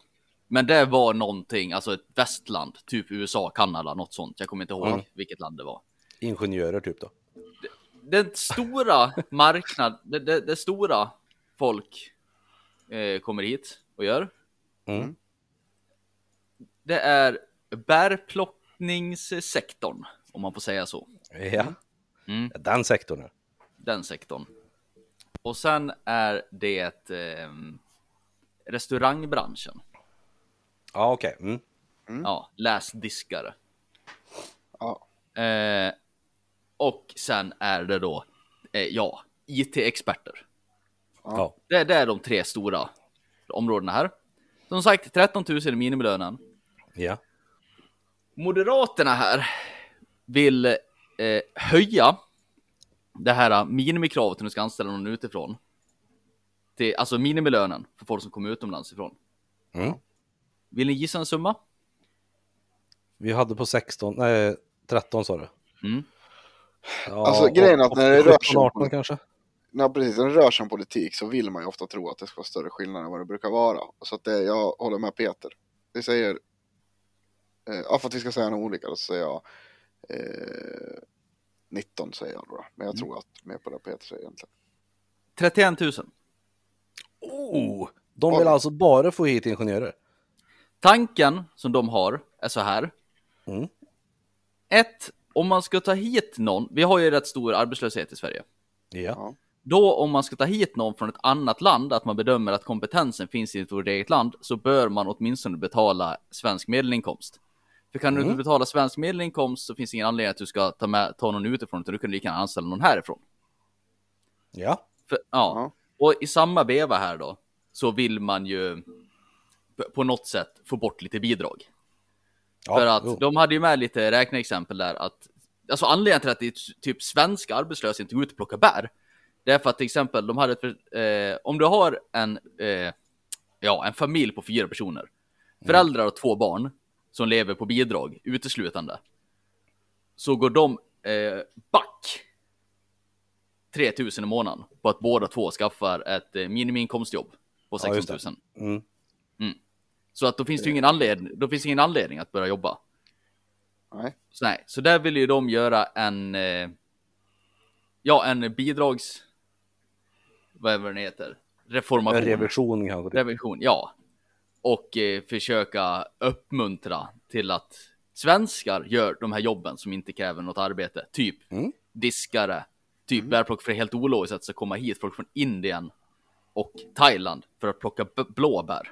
Men det var någonting, alltså ett västland, typ USA, Kanada, något sånt. Jag kommer inte ihåg Mm. vilket land det var. Ingenjörer typ då. Den stora marknad, det, det, det stora folk eh, kommer hit och gör. Mm. Det är bärplockningssektorn, om man får säga så. Ja. Mm. Den sektorn. Den sektorn. Och sen är det eh, restaurangbranschen. Ja, okej. Mm. Ja, läsdiskare. Ja, Eh, och sen är det då, eh, ja, IT-experter. Ja. Det, det är de tre stora områdena här. Som sagt, 13 000 är minimilönen. Ja. Moderaterna här vill eh, höja det här minimikravet när du ska anställa någon utifrån. Till, alltså minimilönen för folk som kommer utomlands ifrån. Mm. Vill ni gissa en summa? Vi hade på 16, nej 13 sa du. Mm. Ja, Alltså, grejen är att när det rör sig 17, om- 18 kanske. när precis, när det rör sig om politik så vill man ju ofta tro att det ska vara större skillnad än vad det brukar vara. Så att det, jag håller med Peter. Vi säger, eh, ja för att vi ska säga något olika då så säger jag eh, 19 säger jag då. då. Men jag tror att mer på det Peter säger egentligen. 31 000. Oh, de vill alltså bara få hit ingenjörer. Tanken som de har är så här. Mm. Ett, om man ska ta hit någon, vi har ju rätt stor arbetslöshet i Sverige. Ja. Då om man ska ta hit någon från ett annat land, att man bedömer att kompetensen finns i vårt eget land, så bör man åtminstone betala svensk medelinkomst. För kan du Mm. inte betala svensk medelinkomst så finns det ingen anledning att du ska ta, med, ta någon utifrån, utan du kan lika gärna anställa någon härifrån. Ja. För, ja. Och i samma veva här då, så vill man ju på något sätt få bort lite bidrag. Ja, För att jo. de hade ju med lite räkneexempel där att Alltså anledningen till att det är typ svenska arbetslösa inte går ut och plockar bär Det är för att till exempel de hade ett, eh, Om du har en eh, Ja, en familj på fyra personer Föräldrar och två barn Som lever på bidrag uteslutande Så går de eh, back 3000 i månaden på att båda två skaffar ett eh, minimiinkomstjobb på Ja, just 16 det. 000 Mm. Så att då finns det ju ingen anledning, då finns ingen anledning att börja jobba. Nej. Så, nej, så där vill ju de göra en, eh, ja en bidrags, vad är det heter? Reformation. En revision kanske. Revision, ja. Och eh, försöka uppmuntra till att svenskar gör de här jobben som inte kräver något arbete. Typ Mm. diskare, typ bärplock för helt ologiskt att komma hit folk från Indien och Thailand för att plocka blåbär.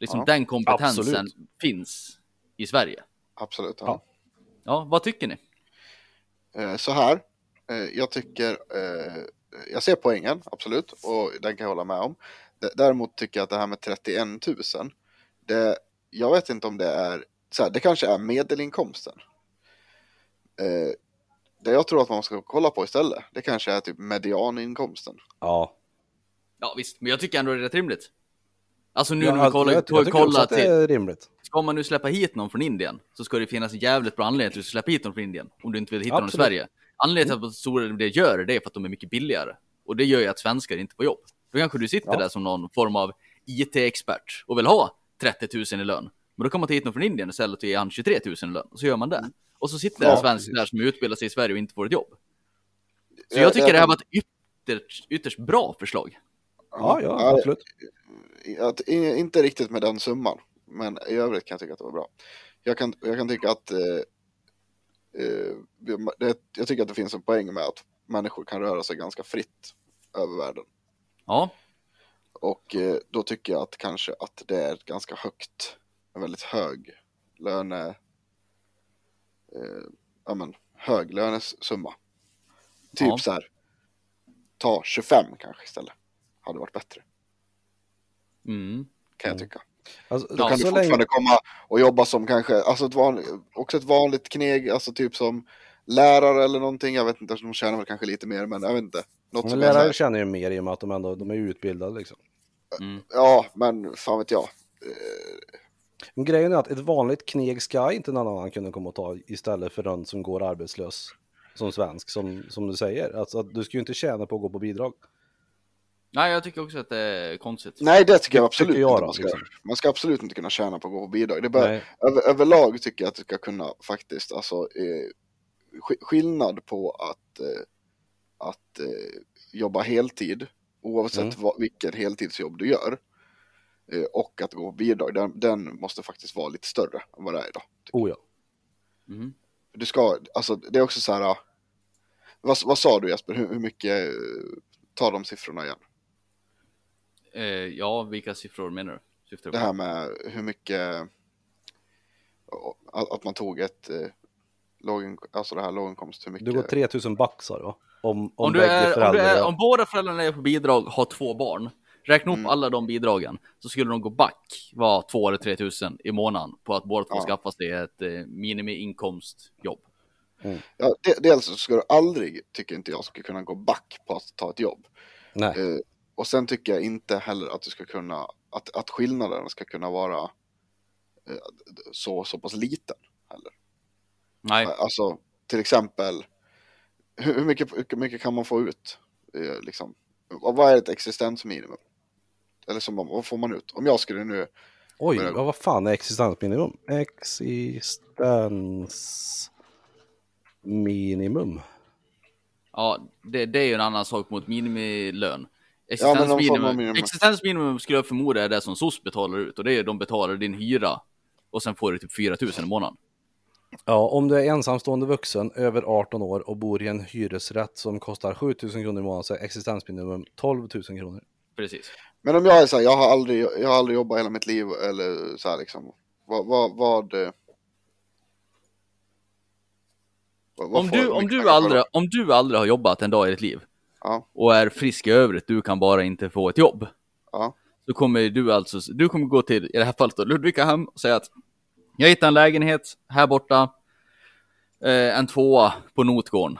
Liksom Ja, den kompetensen absolut. finns i Sverige. Absolut. Ja. Ja. Ja, vad tycker ni? Eh, Så här, eh, jag tycker, eh, jag ser poängen, absolut, och den kan jag hålla med om. Däremot tycker jag att det här med 31 000, det, jag vet inte om det är, så här, det kanske är medelinkomsten. Det jag tror att man ska kolla på istället, det kanske är typ medianinkomsten. Ja. Ja visst, men jag tycker ändå det är rätt rimligt. Alltså nu ja, när vi kollar, jag, jag också kolla att det till, är rimligt. ska man nu släppa hit någon från Indien så ska det finnas en jävligt bra anledning till att släppa hit någon från Indien. Om du inte vill hitta någon i Absolut. Sverige. Anledningen till att stora det gör det är för att de är mycket billigare. Och det gör ju att svenskar inte får jobb. Då kanske du sitter Ja. där som någon form av IT-expert och vill ha 30 000 i lön. Men då kan man ta hit någon från Indien istället och ge han 23 000 i lön. Och så gör man det. Och så sitter Ja, en svensk precis. där som utbildar sig i Sverige och inte får ett jobb. Så Ja, jag tycker det här var ett ytterst, ytterst bra förslag. Ja, ja, absolut. Att, inte riktigt med den summan, men i övrigt kan jag tycka att det var bra. Jag kan, jag kan tycka att eh, eh, det, jag tycker att det finns en poäng med att människor kan röra sig ganska fritt över världen. Ja, Och eh, då tycker jag att kanske att det är ett ganska högt, en väldigt hög löne, eh, ja men hög lönesumma. Typ Ja. så här, ta 25 kanske istället. Hade varit bättre, mm. kan jag Mm. tycka. Alltså, Då kan du fortfarande länge... komma och jobba som kanske, alltså ett vanligt, också ett vanligt kneg, alltså typ som lärare eller någonting. Jag vet inte, de tjänar väl kanske lite mer, men jag vet inte. Något Men lärare känner ju mer i och med att de ändå de är utbildade liksom. Mm. ja, men fan vet jag. Eh, Men grejen är att ett vanligt kneg ska inte någon annan kunna komma och ta istället för den som går arbetslös som svensk, som, som du säger. Alltså, att du ska ju inte tjäna på att gå på bidrag. Nej, jag tycker också att det är konstigt. Nej, det tycker jag absolut tycker jag inte man ska liksom. Man ska absolut inte kunna tjäna på att gå på bidrag. Det Nej. över, överlag tycker jag att det ska kunna faktiskt, alltså eh, sk- skillnad på att, eh, att eh, jobba heltid, oavsett Mm. vad, vilket heltidsjobb du gör, eh, och att gå på bidrag, den, den måste faktiskt vara lite större än vad det är idag. Oh ja. Mm. Du ska, alltså det är också så här, vad, vad sa du Jesper, hur, hur mycket, eh, ta de siffrorna igen. Eh, ja, vilka siffror menar du? Syftar du Det här med hur mycket, att, man tog ett, eh, lågin, alltså det här låginkomst, hur mycket. Du går 3000 back sa du va? Om, om, Om, du är, om, du är, om båda föräldrarna är på bidrag, har två barn, räkna upp Mm. alla de bidragen, så skulle de gå back, var två eller tre tusen i månaden på att båda två Ja. skaffar sig ett eh, minimiinkomstjobb. Ja, de, dels så ska du aldrig, tycker inte jag, ska kunna gå back på att ta ett jobb. Nej. Eh, och sen tycker jag inte heller att du ska kunna, att, att skillnaden ska kunna vara eh, så, så pass liten heller. Nej, Alltså, till exempel, hur, mycket, hur mycket kan man få ut? Eh, liksom, vad är ett existensminimum? Eller som, vad får man ut? Om jag skulle nu, Oj, vad vad fan är existensminimum? Existensminimum. ja, det, det är ju en annan sak mot minimilön. Ja, Existensminimum, minimum. existensminimum skulle jag förmoda är det som SOS betalar ut och det är de betalar din hyra och sen får du typ 4000 i månaden. Ja, om du är ensamstående vuxen över 18 år och bor i en hyresrätt som kostar 7000 kronor i månaden så är existensminimum 12 000 kronor. Precis. men om jag är så här, jag har aldrig, jag har aldrig jobbat hela mitt liv eller så här liksom, vad, vad, vad, eh, vad, vad Om du, om, du aldrig, om du aldrig har jobbat en dag i ditt liv Ja. och är frisk i övrigt, du kan bara inte få ett jobb. Ja. Så kommer du alltså, du kommer gå till, i det här fallet då, Ludvika hem och säga att Jag hittade en lägenhet här borta. Eh, en tvåa på Notgården.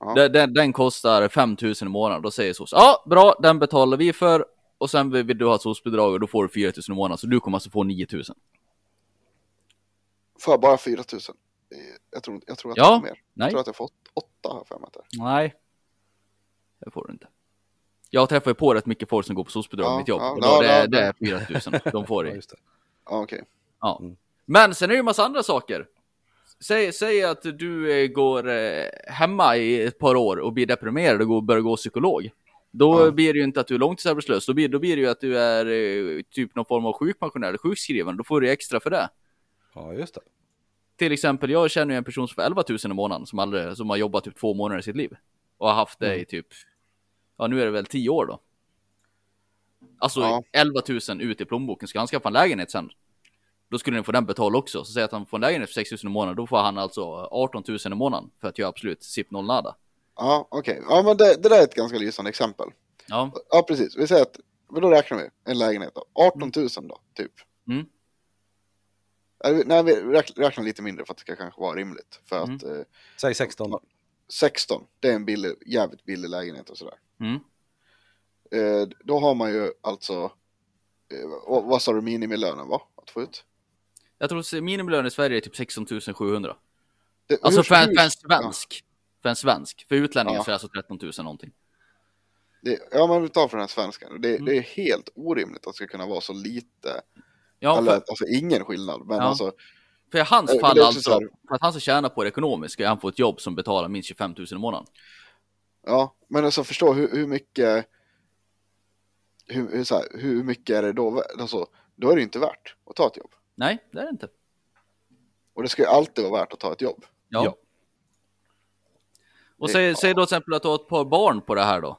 Ja. Den, den, den kostar 5000 i månaden. Då säger SOS, ja bra, den betalar vi för. Och sen vill du ha ett SOS-bidrag och då får du 4000 i månaden. Så du kommer alltså få 9000. För bara 4 000. Eh, Jag tror, jag tror att Ja, jag får mer. Jag Nej, tror att jag får 8 här för mig. nej. Det får du inte. Jag träffar ju på rätt mycket folk som går på SOS-bidrag Ja, i mitt jobb. ja, och då ja, det, ja, det är 4000 de får Ja, i. just det. Ja, okej. Ja. Mm. Men sen är det ju massa andra saker. Säg, säg att du eh, går eh, hemma i ett par år och blir deprimerad och går, börjar gå psykolog. Då Ja. blir det ju inte att du är långtidsarbetslös, då blir, då blir det ju att du är eh, typ någon form av sjukpensionär eller sjukskriven. Då får du extra för det. Ja, just det. Till exempel, jag känner ju en person som får 11 000 i månaden som, aldrig, som har jobbat typ två månader i sitt liv. Och har haft det Mm. i typ, ja nu är det väl 10 år då. Alltså Ja. 11 000 ut i plånboken, ska han skaffa en lägenhet sen? Då skulle ni få den betald också. Så säg att han får en lägenhet för 6 000 i månaden, då får han alltså 18 000 i månaden för att göra absolut SIP noll nada. Ja, okej. Ja, men det, det där är ett ganska lysande exempel. Ja, Ja, precis. Vi säger att, men då räknar vi en lägenhet då. 18 000 då, typ. Mm. Nej, vi- räknar lite mindre för att det ska kanske vara rimligt. För Mm. att eh, Säg 16 då. 16, det är en billig, jävligt billig lägenhet och sådär. mm. Eh, då har man ju alltså, eh, vad, sa du minimilönen var att få ut? Jag tror minimilön i Sverige är typ 16 700. Det, Alltså för, för en svensk. För en svensk. För utlänningar Ja. så är det alltså 13 000 någonting. Det, ja, man vill ta för den här svenskan. Det, Mm. det är helt orimligt att det ska kunna vara så lite, Ja, eller för, alltså ingen skillnad. Men Ja. alltså, för hans Eh, fall det alltså, här- för att han ska tjäna på det ekonomiskt ska han få ett jobb som betalar minst 25 000 i månaden. ja, men alltså förstå hur, hur mycket, hur, hur, så här, hur mycket är det då, alltså, då är det inte värt att ta ett jobb. Nej, det är det inte. Och det ska ju alltid vara värt att ta ett jobb. Ja. Ja. Och Det- säg, säg då till exempel att du har ett par barn på det här då.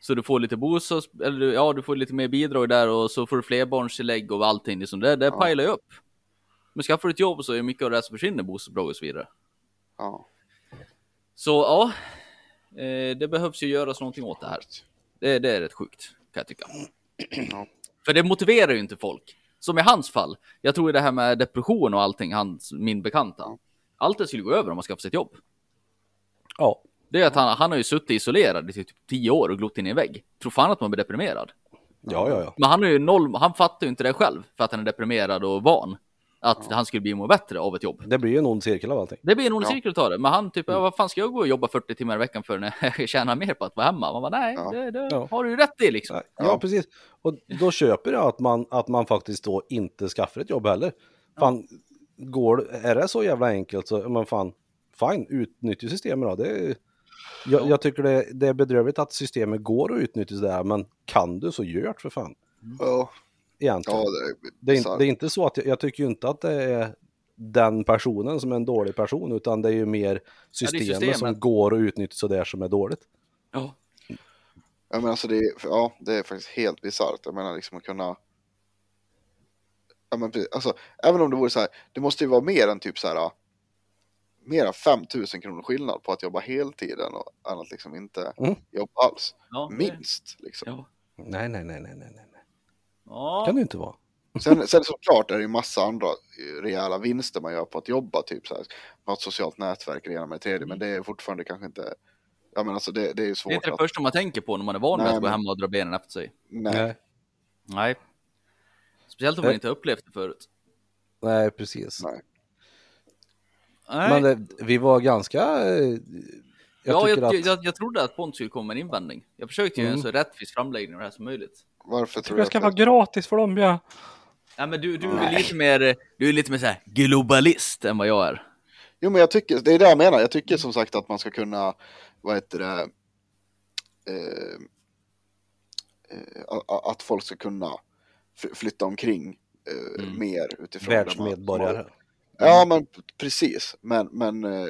Så du får lite bostads, eller du- ja, du får lite mer bidrag där och så får du flerbarnstillägg och allting. Liksom. Det, det Ja. pajlar ju upp. Men skaffar du ett jobb så är mycket av det här som försvinner bostadsbidrag och så vidare. Ja. Så ja, eh, det behövs ju göras någonting åt det här. Det, det är rätt sjukt, kan jag tycka. Ja. För det motiverar ju inte folk. Som i hans fall. Jag tror det här med depression och allting, hans, min bekanta. Ja. Allt det skulle gå över om man skaffar sig ett jobb. Ja, Det är att han, han har ju suttit isolerad i typ tio år och glott in i en vägg. Tror fan att man blir deprimerad. ja, ja. ja. Men han är ju noll, han fattar ju inte det själv för att han är deprimerad och van. Att han skulle bli må bättre av ett jobb. Det blir ju en ond cirkel av allting. Det blir en ond Ja. cirkel utav det. Men han typ, ja, vad fan ska jag gå och jobba 40 timmar i veckan för när jag tjänar mer på att vara hemma? Man bara, nej, Ja. det, det Ja. har du ju rätt i liksom. Ja, Ja. precis. Och då köper jag att man, att man faktiskt då inte skaffar ett jobb heller. Fan, går, är det så jävla enkelt så, men fan, fine, utnyttja systemet då. Det jag, Ja. jag tycker det, det är bedrövligt att systemet går att utnyttja där, men kan du så gör det för fan. Ja, Egentligen. ja det är, det, är, inte- det är inte så att jag, jag tycker ju inte att det är den personen som är en dålig person, utan det är ju mer systemet, systemet. som går att utnyttja så där som är dåligt. Ja. Ja, men alltså det är, ja, det är faktiskt helt bisarrt. Jag menar liksom att kunna... Ja, men. Alltså, även om det vore så här, det måste ju vara mer än typ så här, mer än 5000 kronor skillnad på att jobba heltiden och att liksom inte Mm. jobba alls. Ja, Minst liksom. Ja. Nej, nej, nej, nej, nej, nej. Ja. kan det ju inte vara. Sen, sen såklart är det ju massa andra eh, rejäla vinster man gör på att jobba, typ så här, ha ett socialt nätverk, ena med det tredje, men det är fortfarande kanske inte, ja men alltså det, det är ju svårt Det är inte det att, första man tänker på när man är van med Nej, att gå men- hem och dra benen efter sig. nej, Nej. Speciellt om man Nej. inte har upplevt det förut. Nej, precis. nej. Nej. Men det, vi var ganska... eh, Jag ja, jag, att... jag, jag trodde att Pontus skulle komma med en invändning. Jag försökte ju göra en Mm. så rättvis framläggning av det här som möjligt. Varför tror Det du ska vara gratis för dem, ja. Ja, men du, du är lite mer, du är lite mer så här globalist än vad jag är. Jo men jag tycker, det är det jag menar, jag tycker som sagt att man ska kunna, vad heter det, eh, eh, att folk ska kunna flytta omkring eh, Mm. mer utifrån man- Världsmedborgare. Ja men precis, men, men eh,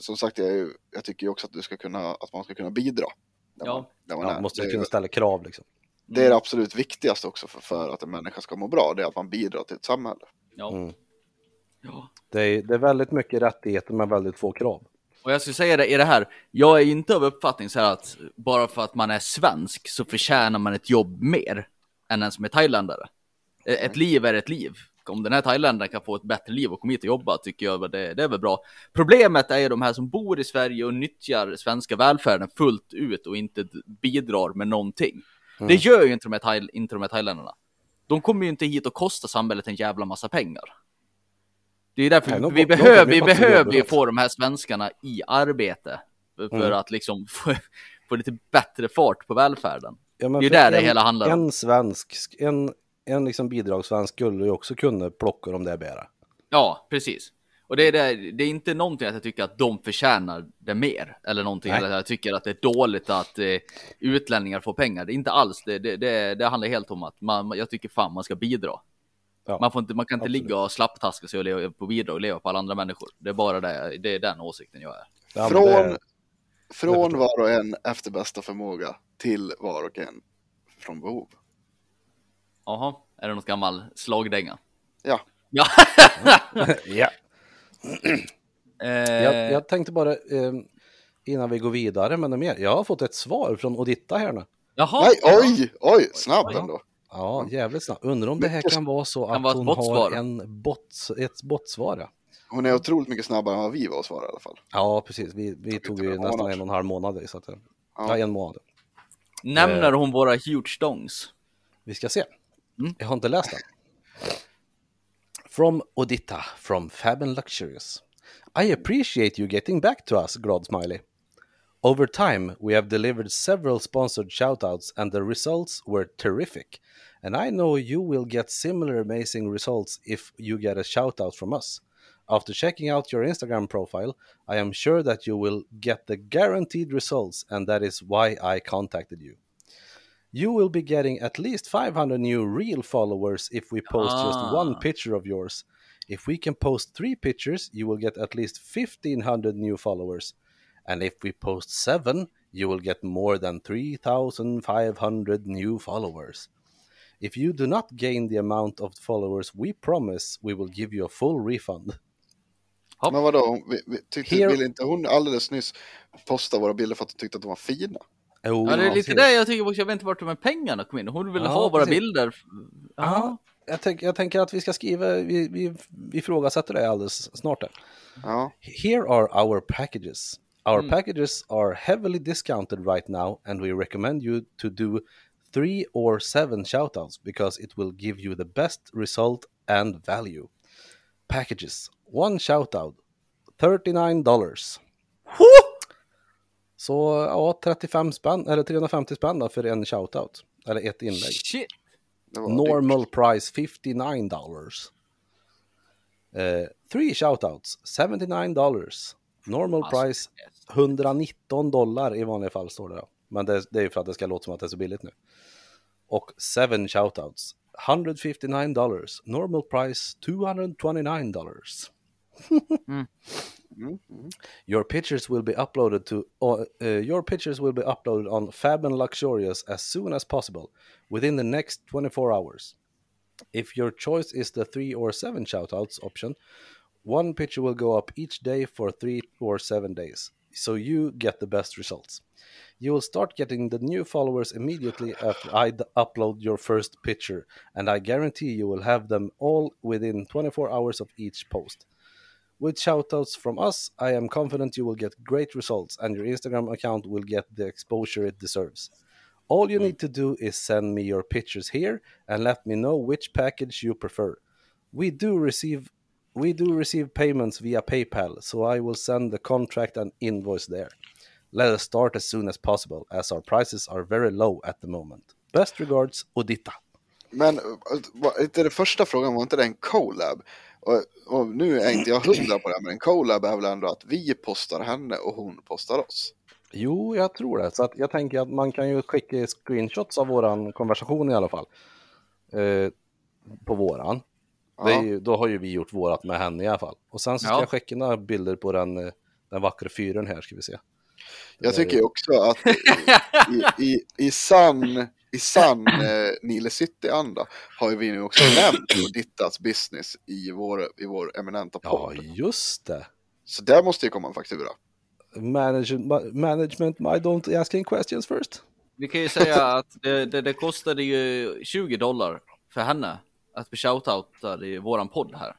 som sagt jag, jag tycker också att, du ska kunna, att man ska kunna bidra. Där Ja. man, där man Ja, måste kunna ställa krav liksom. Det är det absolut viktigaste också för, för att en människa ska må bra, det är att man bidrar till ett samhälle. Ja. Mm. ja. Det är, det är väldigt mycket rättigheter men väldigt få krav. Och jag skulle säga det i det här, jag är inte av uppfattning så här att bara för att man är svensk så förtjänar man ett jobb mer än en som är thailändare. E- Ett liv är ett liv. om den här thailändaren kan få ett bättre liv och komma hit och jobba tycker jag det, det är väl bra. Problemet är ju de här som bor i Sverige och nyttjar svenska välfärden fullt ut och inte bidrar med någonting. Mm. Det gör ju inte de, här thai, inte de här thailändarna. De kommer ju inte hit och kostar samhället en jävla massa pengar. Det är därför Nej, vi, de behöver, ju vi behöver ju det. få de här svenskarna i arbete. För Mm. att liksom få, få lite bättre fart på välfärden. Ja, Det är för där det en, hela handlar om. En svensk, en, en liksom bidragssvensk skulle ju också kunna plocka de där bära. Ja, precis. Och det är, det, det är inte någonting att jag tycker att de förtjänar det mer. Eller någonting, Nej. eller att jag tycker att det är dåligt att eh, utlänningar får pengar. Det är inte alls det. Det, det, det handlar helt om att man, jag tycker fan man ska bidra. Ja, Man, får inte, man kan inte absolut. ligga och slapptaska sig och leva på bidrag och leva på alla andra människor. Det är bara det, det är den åsikten jag är. Ja, Från, från var och en efter bästa förmåga till var och en från behov. Jaha, är det något gammal slagdänga? Ja. Ja. ja. eh, Jag, jag tänkte bara eh, innan vi går vidare med det mer. Jag har fått ett svar från Oditta här nu. Jaha. Nej, oj, oj, snabb Oj. ändå. Ja, jävligt snabbt. Undrar om det här kan vara så att vara hon har en bot, ett bottsvar. Ja. Hon är otroligt mycket snabbare än vad vi var att svara i alla fall. Ja, precis. Vi, vi tog ju nästan en och en halv månad. Så att, ja. Ja. en månad. Nämner Eh. hon våra huge dongs? Vi ska se. Mm. Jag har inte läst den. From Oditta, from Fab and Luxurious. I appreciate you getting back to us, Grod smiley. Over time, we have delivered several sponsored shoutouts and the results were terrific. And I know you will get similar amazing results if you get a shoutout from us. After checking out your Instagram profile, I am sure that you will get the guaranteed results, and that is why I contacted you. You will be getting at least 500 new real followers if we post just one Ah. picture of yours. If we can post three pictures, you will get at least 1500 new followers. And if we post seven, you will get more than 3500 new followers. If you do not gain the amount of followers we promise, we will give you a full refund. Ja. Men vadå, hon- vi, vi, tyckte, Here- ville inte hon alldeles nyss posta våra bilder för att hon tyckte att de var fina? Oh, Ja, det är lite det jag tycker också. Jag vet inte vart de här pengarna kom in. Hon vill Ja, ha våra precis. bilder. Ja, jag, tänk, jag tänker att vi ska skriva, vi, vi, vi ifrågasätter det alldeles snart. Här. Ja, Here are our packages. Our packages are heavily discounted right now, and we recommend you to do three or seven shoutouts because it will give you the best result and value. Packages. One shoutout. $39. Så ja, 35 spänn, eller 350 spänn då för en shoutout. Eller ett inlägg. Shit. Normal price $59. dollars. Uh, three shoutouts, $79. dollars. Normal Alltså, price 119 dollar i vanliga fall står det då. Men det, det är ju för att det ska låta som att det är så billigt nu. Och seven shoutouts, 159 dollars. Normal price 229 dollars. Mm, mm. Your pictures will be uploaded to uh, uh, your pictures will be uploaded on Fab and Luxurious as soon as possible within the next 24 hours. If your choice is the 3 or 7 shoutouts option, one picture will go up each day for 3 or 7 days, so you get the best results. You will start getting the new followers immediately after I d- upload your first picture, and I guarantee you will have them all within 24 hours of each post. With shoutouts from us, I am confident you will get great results and your Instagram account will get the exposure it deserves. All you need to do is send me your pictures here and let me know which package you prefer. We do receive we do receive payments via PayPal, so I will send the contract and invoice there. Let us start as soon as possible as our prices are very low at the moment. Best regards, Odita. Men eh, var inte det första frågan, var inte det en collab? Och, och nu är inte jag hundra på det, här, men en collab är väl ändå att vi postar henne och hon postar oss. Jo, jag tror det. Så att jag tänker att man kan ju skicka screenshots av våran konversation i alla fall. Eh, på våran. Det är Ja. ju, då har ju vi gjort vårat med henne i alla fall. Och sen så ska Ja. jag skicka några bilder på den, eh, den vackra fyren här ska vi se. Jag tycker ju också att i, i, i sann, i sann eh, Nile City-anda har ju vi nu också nämnt Dittas business i vår, i vår eminenta Ja, podd. just det. Så där måste ju komma en faktura. Management, management, I don't ask any questions first. Vi kan ju säga att det, det, det kostade ju 20 dollar för henne att vi shoutoutade i våran podd här.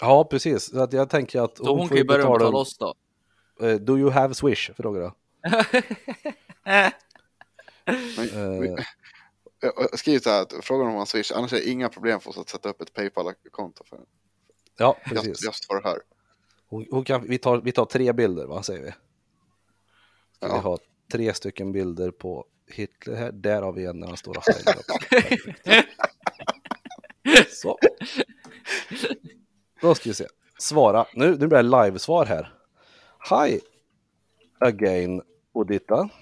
Ja, precis. Så att jag tänker att Så hon, får kan ju börja betala, betala oss då. Eh, do you have Swish? Frågar jag. Men, Eh, vi- jag skriver så här att frågan om man swish, annars är det inga problem för oss att sätta upp ett Paypal-konto för ja, just, precis. just för det här. Hon, hon kan, vi, tar, vi tar tre bilder, vad säger vi? Ska Ja. vi ha tre stycken bilder på Hitler här? Där har vi en när han står och ställer upp. Så. Då ska vi se. Svara. Nu, nu blir det live-svar här. Hi again, Odita.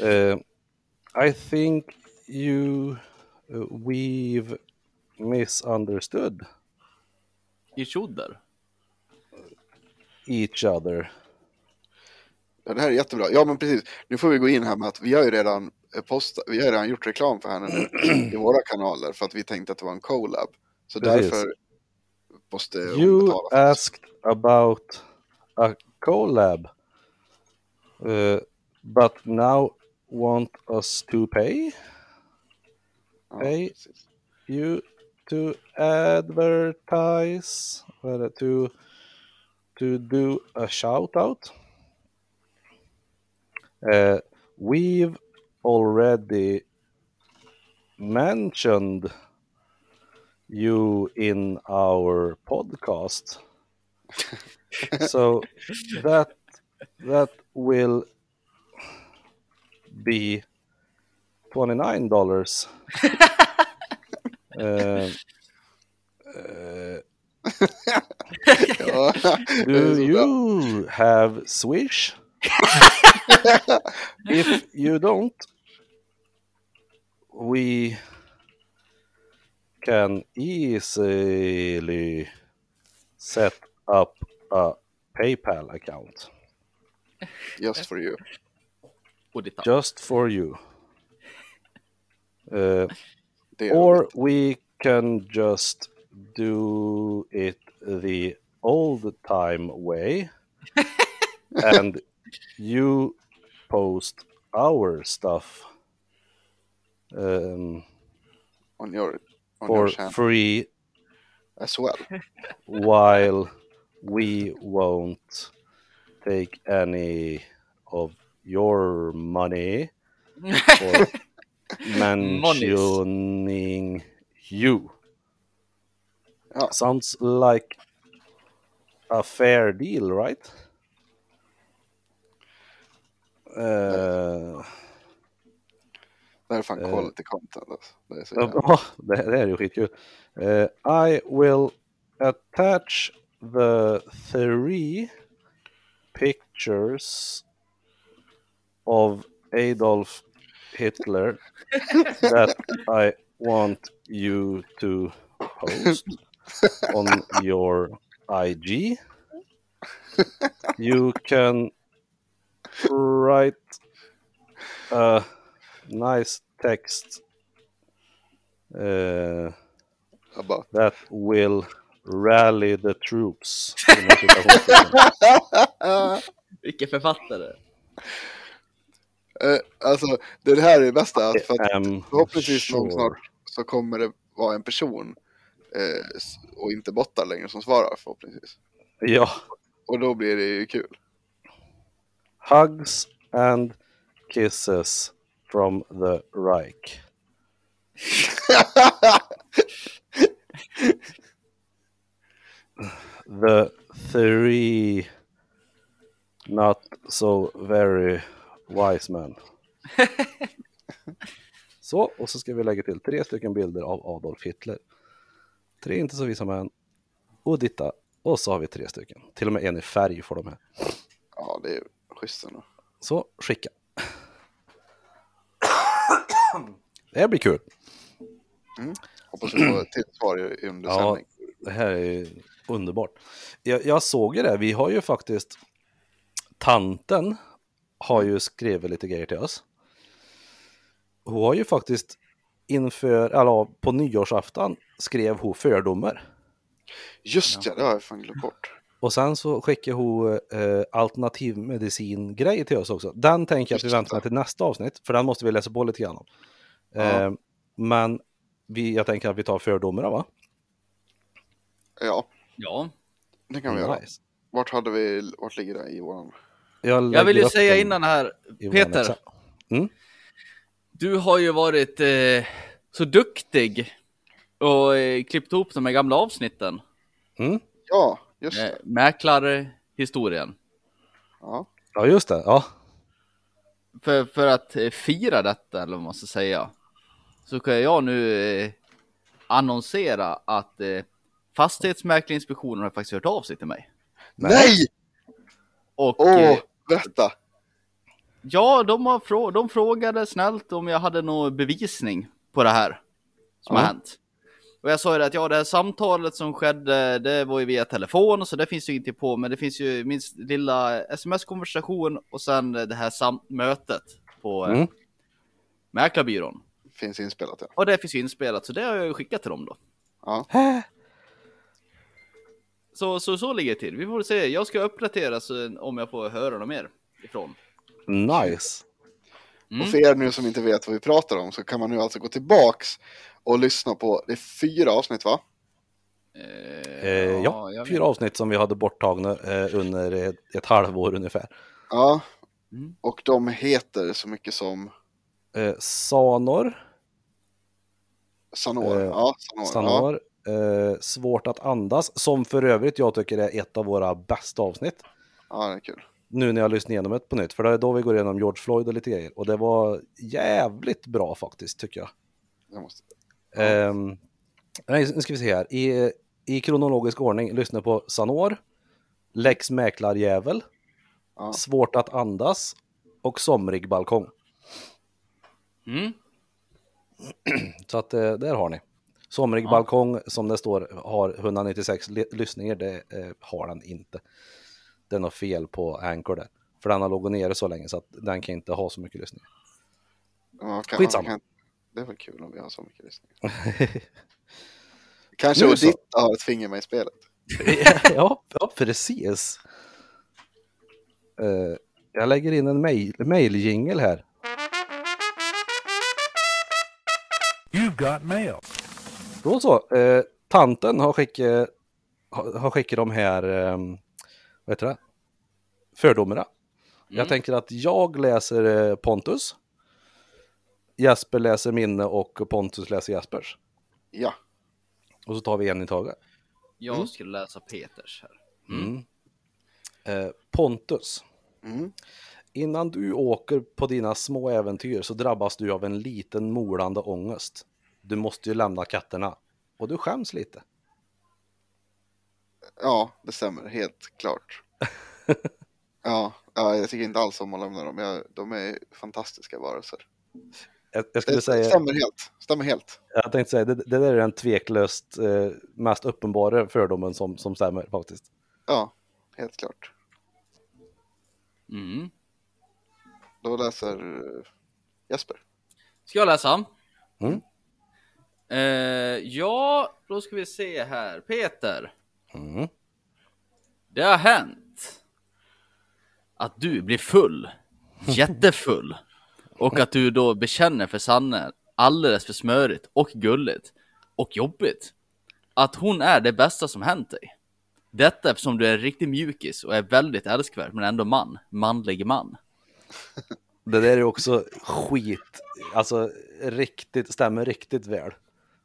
Eh, I think you uh, we've misunderstood I tjodder. each other. Ja, det här är jättebra. Ja, men precis. Nu får vi gå in här med att vi har ju redan eh, postat, vi har redan gjort reklam för henne nu i våra kanaler för att vi tänkte att det var en collab. Så Precis. därför måste hon You betala. för oss. asked about a collab, uh, but now want us to pay Hej. precis. you to advertise, vad to, to do a shout out. Uh, we've already mentioned you in our podcast. so that that will be twenty nine dollars. uh, uh, Ja, det är do you have Swish? if you don't, we can easily set up a PayPal account Just for you. Och ditt namn. just for you. Uh, Det är or we can just do it the old time way and you post our stuff um, on your, on for your free as well. while we won't take any of your money for mentioning you. Ja. Sounds like a fair deal, right? Uh, Det här är fan Eh. quality content alltså. Det är så ja, det, det är ju skitkul. Eh, I will attach the three pictures of Adolf Hitler that I want you to post on your IG. You can write a nice text uh, About. that will rally the troops. inom citationstecken. Vilken författare. Eh, alltså, det här är det bästa. För att am förhoppningsvis någon sure. snart så kommer det vara en person eh, och inte bottar längre som svarar förhoppningsvis. Ja, Och då blir det ju kul. hugs and kisses from the Reich. The three not so very wise men. Så, och så ska vi lägga till tre stycken bilder av Adolf Hitler. Tre inte så visa män. Och ditta. Och så har vi tre stycken. Till och med en i färg får de här. Ja, det är schysst ändå. Så, skicka. Det här blir kul. Hoppas vi får ett till svar i- under Ja, sändning. det här är underbart. Jag, jag såg ju det, vi har ju faktiskt tanten har ju skrivit lite grejer till oss. Hon har ju faktiskt inför, eller på nyårsafton skrev hon fördomar. Just ja, det har jag fan glömt bort. Och sen så skickade hon eh, alternativmedicin-grej till oss också. Den tänker jag att vi väntar med till nästa avsnitt, för den måste vi läsa på lite grann om. Ja. Eh, men vi, jag tänker att vi tar fördomarna va? Ja, Ja. det kan vi göra. Nice. Vart hade vi, vart ligger det i våran? Jag vill lägger ju säga innan här, Peter. Excel. Du har ju varit eh, så duktig och eh, klippt ihop de här gamla avsnitten. Mm. Ja, just Eh, det. mäklarhistorien. Ja. Ja, just det. Ja. För, för att eh, fira detta, eller vad man ska säga, så kan jag nu eh, annonsera att eh, Fastighetsmäklarinspektionen har faktiskt hört av sig till mig. Nej! Och Åh, eh, berätta! ja, de, har frå- de frågade snällt om jag hade någon bevisning på det här som Ja. har hänt. Och jag sa ju det att ja, det här samtalet som skedde, det var ju via telefon, så det finns ju inte på, men det finns ju minst lilla sms-konversation och sen det här sam- mötet på Mm. Mäklarbyrån. Finns inspelat ja. Och det finns ju inspelat, så det har jag ju skickat till dem då. Ja, Så, så, så ligger det till. Vi får se. Jag ska uppdatera så, om jag får höra något mer ifrån. Nice. Mm. och för er nu som inte vet vad vi pratar om så kan man nu alltså gå tillbaks och lyssna på, det är fyra avsnitt va? Eh, Eh, ja, vet. fyra avsnitt som vi hade borttagna eh, under ett, ett halvår ungefär. Ja. Mm. Och de heter så mycket som Eh, Sanor, Sanor. Eh, ja, Sanor. Ja. Eh, Svårt att andas, som för övrigt jag tycker är ett av våra bästa avsnitt. ja, det är kul. Nu när jag lyssnar igenom det på nytt, för det är då vi går igenom George Floyd och lite grejer. Och det var jävligt bra faktiskt, tycker jag. Jag måste... Nej, nu ska vi se här. I, I kronologisk ordning, lyssna på Sanor, Lex Mäklarjävel, Ja. Svårt att andas och Somrig balkong. Mm. Så att eh, där har ni. Somrig Ja. balkong som det står har 196 li- lyssningar, det eh, har den inte. Det är något fel på Anchor där. För den har legat nere så länge så att den kan inte ha så mycket lyssningar. Ja, kan, Skitsamma. Kan, det är väl kul om vi har så mycket lyssningar. Kanske. Odita har ett finger med i spelet. ja, ja, precis. Eh, jag lägger in en mail, mailjingel här. You've got mail. Då så. Eh, tanten har skickat, har, har skickat de här, eh, vad heter det? Fördomarna. Jag tänker att jag läser eh, Pontus. Jesper läser minne och Pontus läser Jespers. Ja. Och så tar vi en i taget. Jag skulle läsa Peters här. Eh, Pontus. Mm. Innan du åker på dina små äventyr så drabbas du av en liten molande ångest. Du måste ju lämna katterna. Och du skäms lite. ja, det stämmer. Helt klart. ja, ja, jag tycker inte alls om att lämna dem. Jag, de är fantastiska varelser. Jag, jag skulle Det säga, stämmer helt. Stämmer helt. jag tänkte säga, det, det där är den tveklöst eh, mest uppenbara fördomen som, som stämmer faktiskt. Ja, helt klart. Mm. Då läser eh, Jesper. Ska jag läsa? Mm. Eh, ja, då ska vi se här. Peter. Mm. Det har hänt att du blir full, jättefull, och att du då bekänner för Sanne alldeles för smörigt och gulligt och jobbigt att hon är det bästa som hänt dig. Detta eftersom du är en riktig mjukis och är väldigt älskvärd men ändå man, manlig man. Det där är också skit, alltså riktigt, stämmer riktigt väl.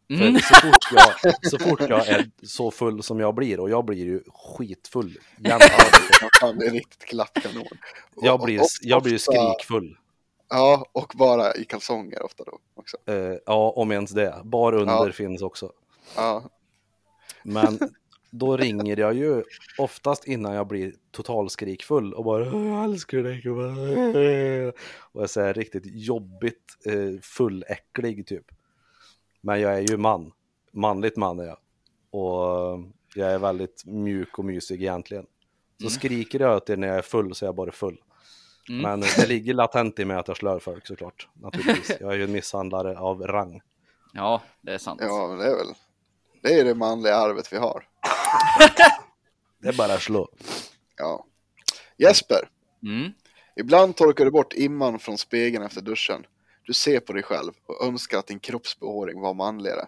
För Mm. så, fort jag, så fort jag är så full som jag blir, och jag blir ju skitfull jämt. Det är riktigt klappkanon. Jag blir, jag blir skrikfull. Ja, och bara i kalsonger ofta då också. Eh, ja, om ens det. Bar under Ja. finns också. Ja, Men då ringer jag ju oftast innan jag blir totalskrikfull och bara "Åh, jag älskar dig. Och, bara, och jag säger riktigt jobbigt eh, fulläcklig typ. Men jag är ju man. Manligt man är jag. Och jag är väldigt mjuk och mysig egentligen. Så skriker jag åt er när jag är full så är jag bara full. Mm. Men det ligger latent i mig att jag slår folk såklart. Naturligtvis. Jag är ju en misshandlare av rang. Ja, det är sant. ja, men det är väl. Det är det manliga arvet vi har. Det är bara att slå. Ja. Jesper, Mm. ibland torkar du bort imman från spegeln efter duschen. Du ser på dig själv och önskar att din kroppsbehåring var manligare.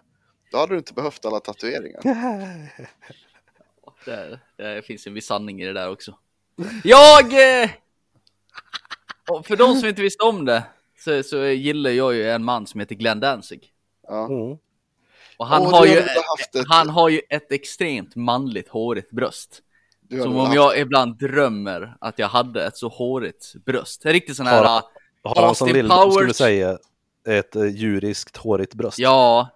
Då hade du inte behövt alla tatueringar. Det, det finns en viss sanning i det där också. Jag! Eh, för de som inte visste om det så, så gillar jag ju en man som heter Glenn Danzig. Ja. Mm. Och han, Åh, har ju, ett- han har ju ett extremt manligt hårigt bröst. Som om haft- jag ibland drömmer att jag hade ett så hårigt bröst. En riktigt sån här... Har- Har han som Austin Lill skulle säga ett eh, djuriskt hårigt bröst? Ja,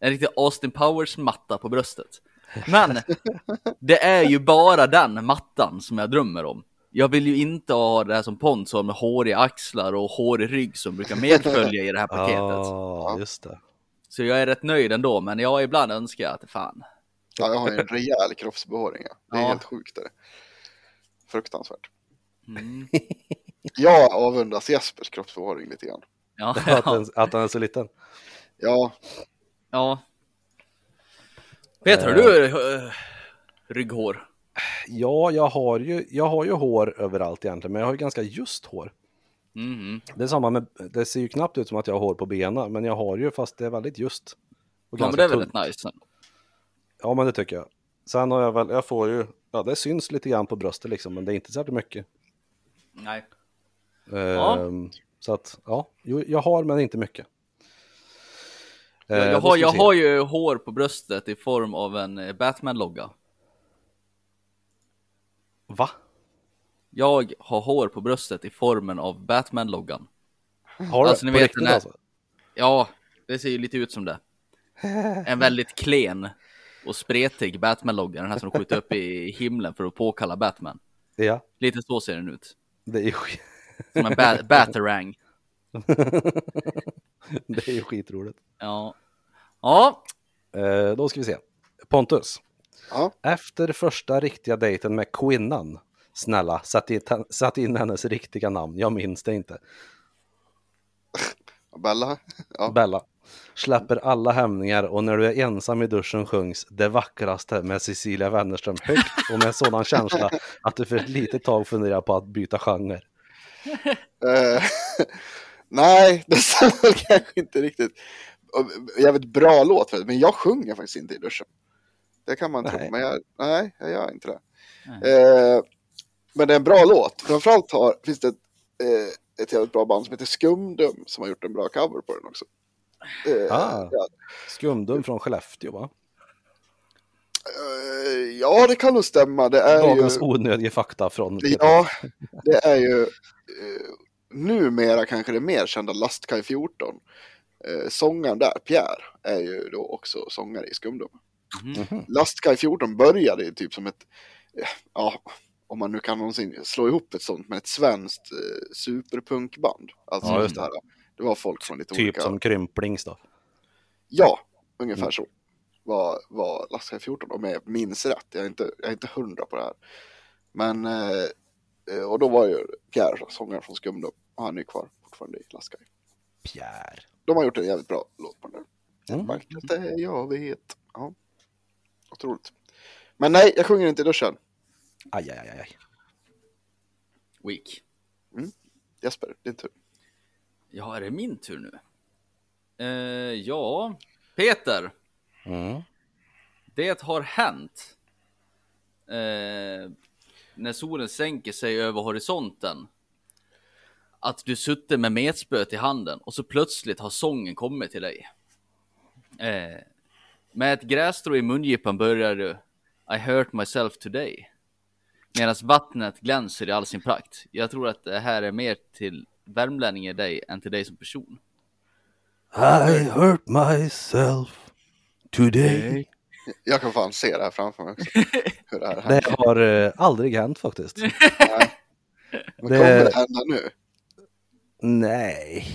en riktig Austin Powers matta på bröstet. Men det är ju bara den mattan som jag drömmer om. Jag vill ju inte ha det här som Pontus har med håriga axlar och hårig rygg som brukar medfölja i det här paketet. Ja, just det. Så jag är rätt nöjd ändå, men jag ibland önskar jag att fan. Ja, jag har ju en rejäl kroppsbehåring. ja. Det är Ja. helt sjukt. Det. är. Fruktansvärt. Mm. Jag avundas Jespers kroppsbehåring lite grann. Ja, Att, ja, den, att han är så liten. Ja, ja. Peter, har du äh, rygghår? Ja, jag har, ju, jag har ju hår överallt egentligen, men jag har ju ganska just hår. Mhm. Det är samma med, det ser ju knappt ut som att jag har hår på benen, men jag har ju fast det är väldigt just. Och Ja, men det är tunt. väldigt nice. Ja, men det tycker jag. Sen har jag väl, jag får ju, ja det syns lite grann på bröstet liksom, men det är inte särskilt mycket. Nej. Ehm, Så att, ja, jag har men inte mycket. Jag, då jag, har, jag har ju hår på bröstet i form av en eh, Batman-logga. Va? Jag har hår på bröstet i formen av Batman-loggan. Har du? Alltså, ni på vet riktigt den här- alltså? Ja, det ser ju lite ut som det. En väldigt klen och spretig Batman-logga, den här som de skjuter upp i himlen för att påkalla Batman. Ja, Lite så ser den ut. det är Som en ba- Batarang. det är ju skitroligt. Ja. Ja, Eh, då ska vi se. Pontus. Ja. Efter första riktiga dejten med kvinnan, snälla, sätt in, sätt in hennes riktiga namn, jag minns det inte. Bella. Ja. Bella. Släpper alla hämningar och när du är ensam i duschen sjungs det vackraste med Cecilia Wennerström högt och med sådan känsla att du för ett litet tag funderar på att byta genre. Eh, nej, det stämmer kanske inte riktigt. Och Jävligt bra låt, men jag sjunger faktiskt inte i duschen. Det kan man tro, Nej. men jag, nej, jag gör inte det. Eh, men det är en bra låt. Framförallt har, finns det ett, eh, ett jävligt bra band som heter Skumdum som har gjort en bra cover på den också. Eh, Ah. ja, Skumdum från Skellefteå va? eh, ja, det kan nog stämma. Det är ju... Dagens onödiga fakta från Ja, det är ju eh, numera kanske det mer kända Lastkaj 14. Eh, sångaren där, Pierre, är ju då också sångare i Skumdum. Mhm. Lastkaj 14 började ju typ som ett, eh, ja, om man nu kan någonsin slå ihop ett sånt, med ett svenskt eh, superpunkband. Alltså Ja, just det här. Det var folk från lite Typ olika... som Krymplings då. Ja, ungefär Mm. så. Var, var Lastkaj 14 om jag minns rätt. Jag är inte, jag är inte hundra på det här. Men, eh, och då var ju Pierre, sångaren från Skumdum, och han är ju kvar fortfarande i Lastkaj. Pierre. De har gjort en jävligt bra låt på den där. Mm. Vackert det jag vet. Ja. Otroligt. Men nej, jag sjunger inte i duschen. Aj, aj, aj, aj. weak. Jesper, din tur. Ja, är det min tur nu? Eh, ja, Peter. Mm. Det har hänt. Eh, när solen sänker sig över horisonten. Att du suttit med metspöet i handen och så plötsligt har sången kommit till dig. Eh, med ett grässtrå i mungipan börjar du I hurt myself today. Medan vattnet glänser i all sin prakt. Jag tror att det här är mer till värmlänning i dig än till dig som person. I hurt myself today. Jag kan fan se det här framför mig också. Hur det här Det har eh, aldrig hänt faktiskt. Men det- kommer det hända nu? Nej,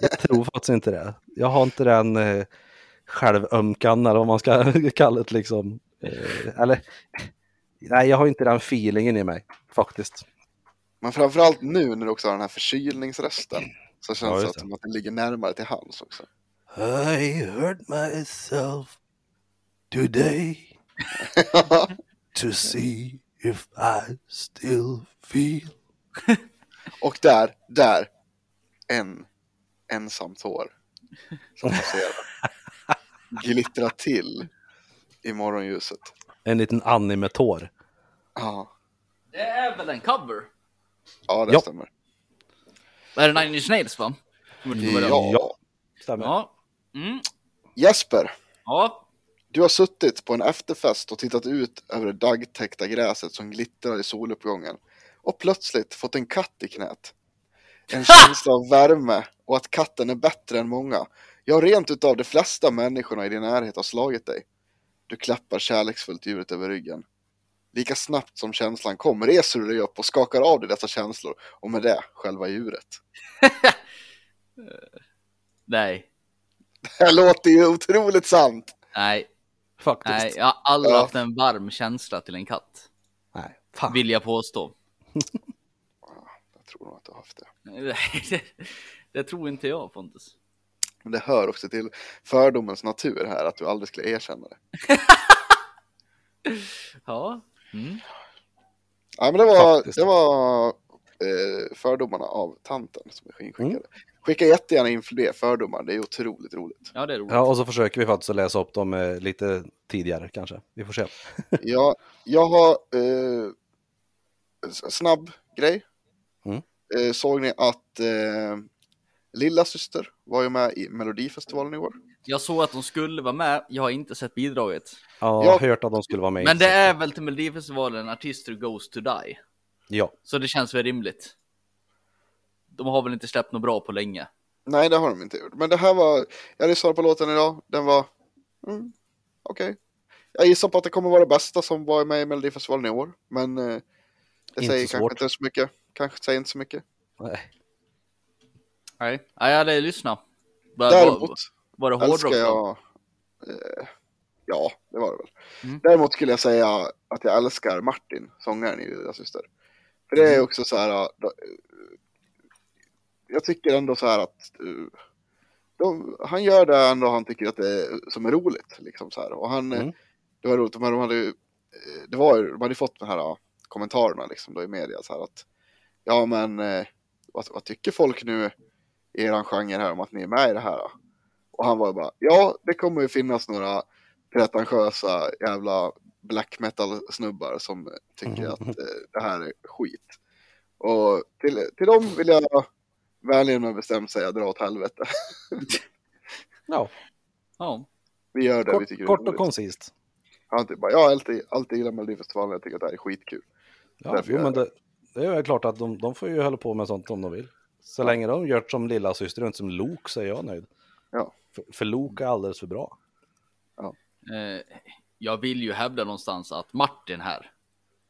jag tror faktiskt inte det. Jag har inte den eh, självömkan eller vad man ska kalla det liksom. Eh, eller, nej, jag har inte den feelingen i mig faktiskt. Men framförallt nu när du också har den här förkylningsresten. Så Ja, känns det just att, det. som att det ligger närmare till hands också. I hurt myself today to see if I still feel. Och där, där, en, ensamt hår. Som passerar. Glittrar till i morgonljuset. En liten anime-tår. Ja, Det är väl en cover? ja det Ja. stämmer. Är det Nine Inch Nails va? Ja. Ja, stämmer. Ja. Mm. Jesper, Ja. Du har suttit på en efterfest och tittat ut över det daggtäckta gräset som glittrar i soluppgången och plötsligt fått en katt i knät. En känsla av värme och att katten är bättre än många. Ja, rent utav de flesta människorna i din närhet har slagit dig. Du klappar kärleksfullt djuret över ryggen. Lika snabbt som känslan kom reser du dig upp och skakar av dig dessa känslor och med det själva djuret. Nej. Det här låter ju otroligt sant. Nej. Faktiskt. Nej. Nej. Jag har aldrig Ja. haft en varm känsla till en katt. Fan. Vill jag påstå. Jag tror nog att du har haft det. Nej, det, det tror inte jag Pontus. Men det hör också till fördomens natur här att du aldrig skulle erkänna det. Ja. Mm. Ja men det var, Faktiskt. det var eh, fördomarna av tanten som vi inskickade. Mm. Skicka jättegärna in fler fördomar, det är otroligt roligt. Ja, det är roligt. Ja, och så försöker vi faktiskt läsa upp dem eh, lite tidigare kanske. Vi får se. Ja, jag har eh, snabb grej. Mm. Eh, såg ni att eh, Lilla syster var ju med i Melodifestivalen i år? Jag såg att de skulle vara med. Jag har inte sett bidraget. Ja, Ja. jag har hört att de skulle vara med. Men det är väl till Melodifestivalen Artister Goes to Die. Ja, Så det känns väl rimligt. De har väl inte släppt något bra på länge. Nej, det har de inte gjort. Men det här var, jag lyssnade på låten idag, den var, mm, okej. Jag gissar på att det kommer vara det bästa som var med i Melodifestivalen i år. Men eh, det Inte säger svårt. kanske inte så mycket. Kanske säger inte så mycket. nej. Nej, ja, jag hade lyssnat. Var, Däremot var, var det älskar hårdrock? jag, eh, ja det var det väl. Mm. Däremot skulle jag säga att jag älskar Martin, sångaren i Lilla Syster. För det är Mm. också så här, eh, jag tycker ändå så här att eh, de, han gör det ändå han tycker att det är, som är roligt. Liksom så här. Och han, Mm. det var roligt, de hade, eh, det var, de hade fått de här kommentarerna liksom då i media så här att ja men eh, vad, vad tycker folk nu i eran genre här om att ni är med i det här? Då? Och han var bara, ja det kommer ju finnas några pretentiösa jävla black metal snubbar som tycker att eh, det här är skit. Och till, till dem vill jag vänligen men bestämt säga dra åt helvete. Ja, Ja. Vi gör det vi kort, tycker kort är och koncist. Han typ bara, jag har alltid, alltid gillat Melodifestivalen, jag tycker att det här är skitkul. Ja, jo, men jag det, det är väl klart att de, de får ju hålla på med sånt om de vill. Så länge de gör som lilla syster och inte som Lok så är jag nöjd. Ja. För, för Lok är alldeles för bra. Eh, jag vill ju hävda någonstans att Martin här.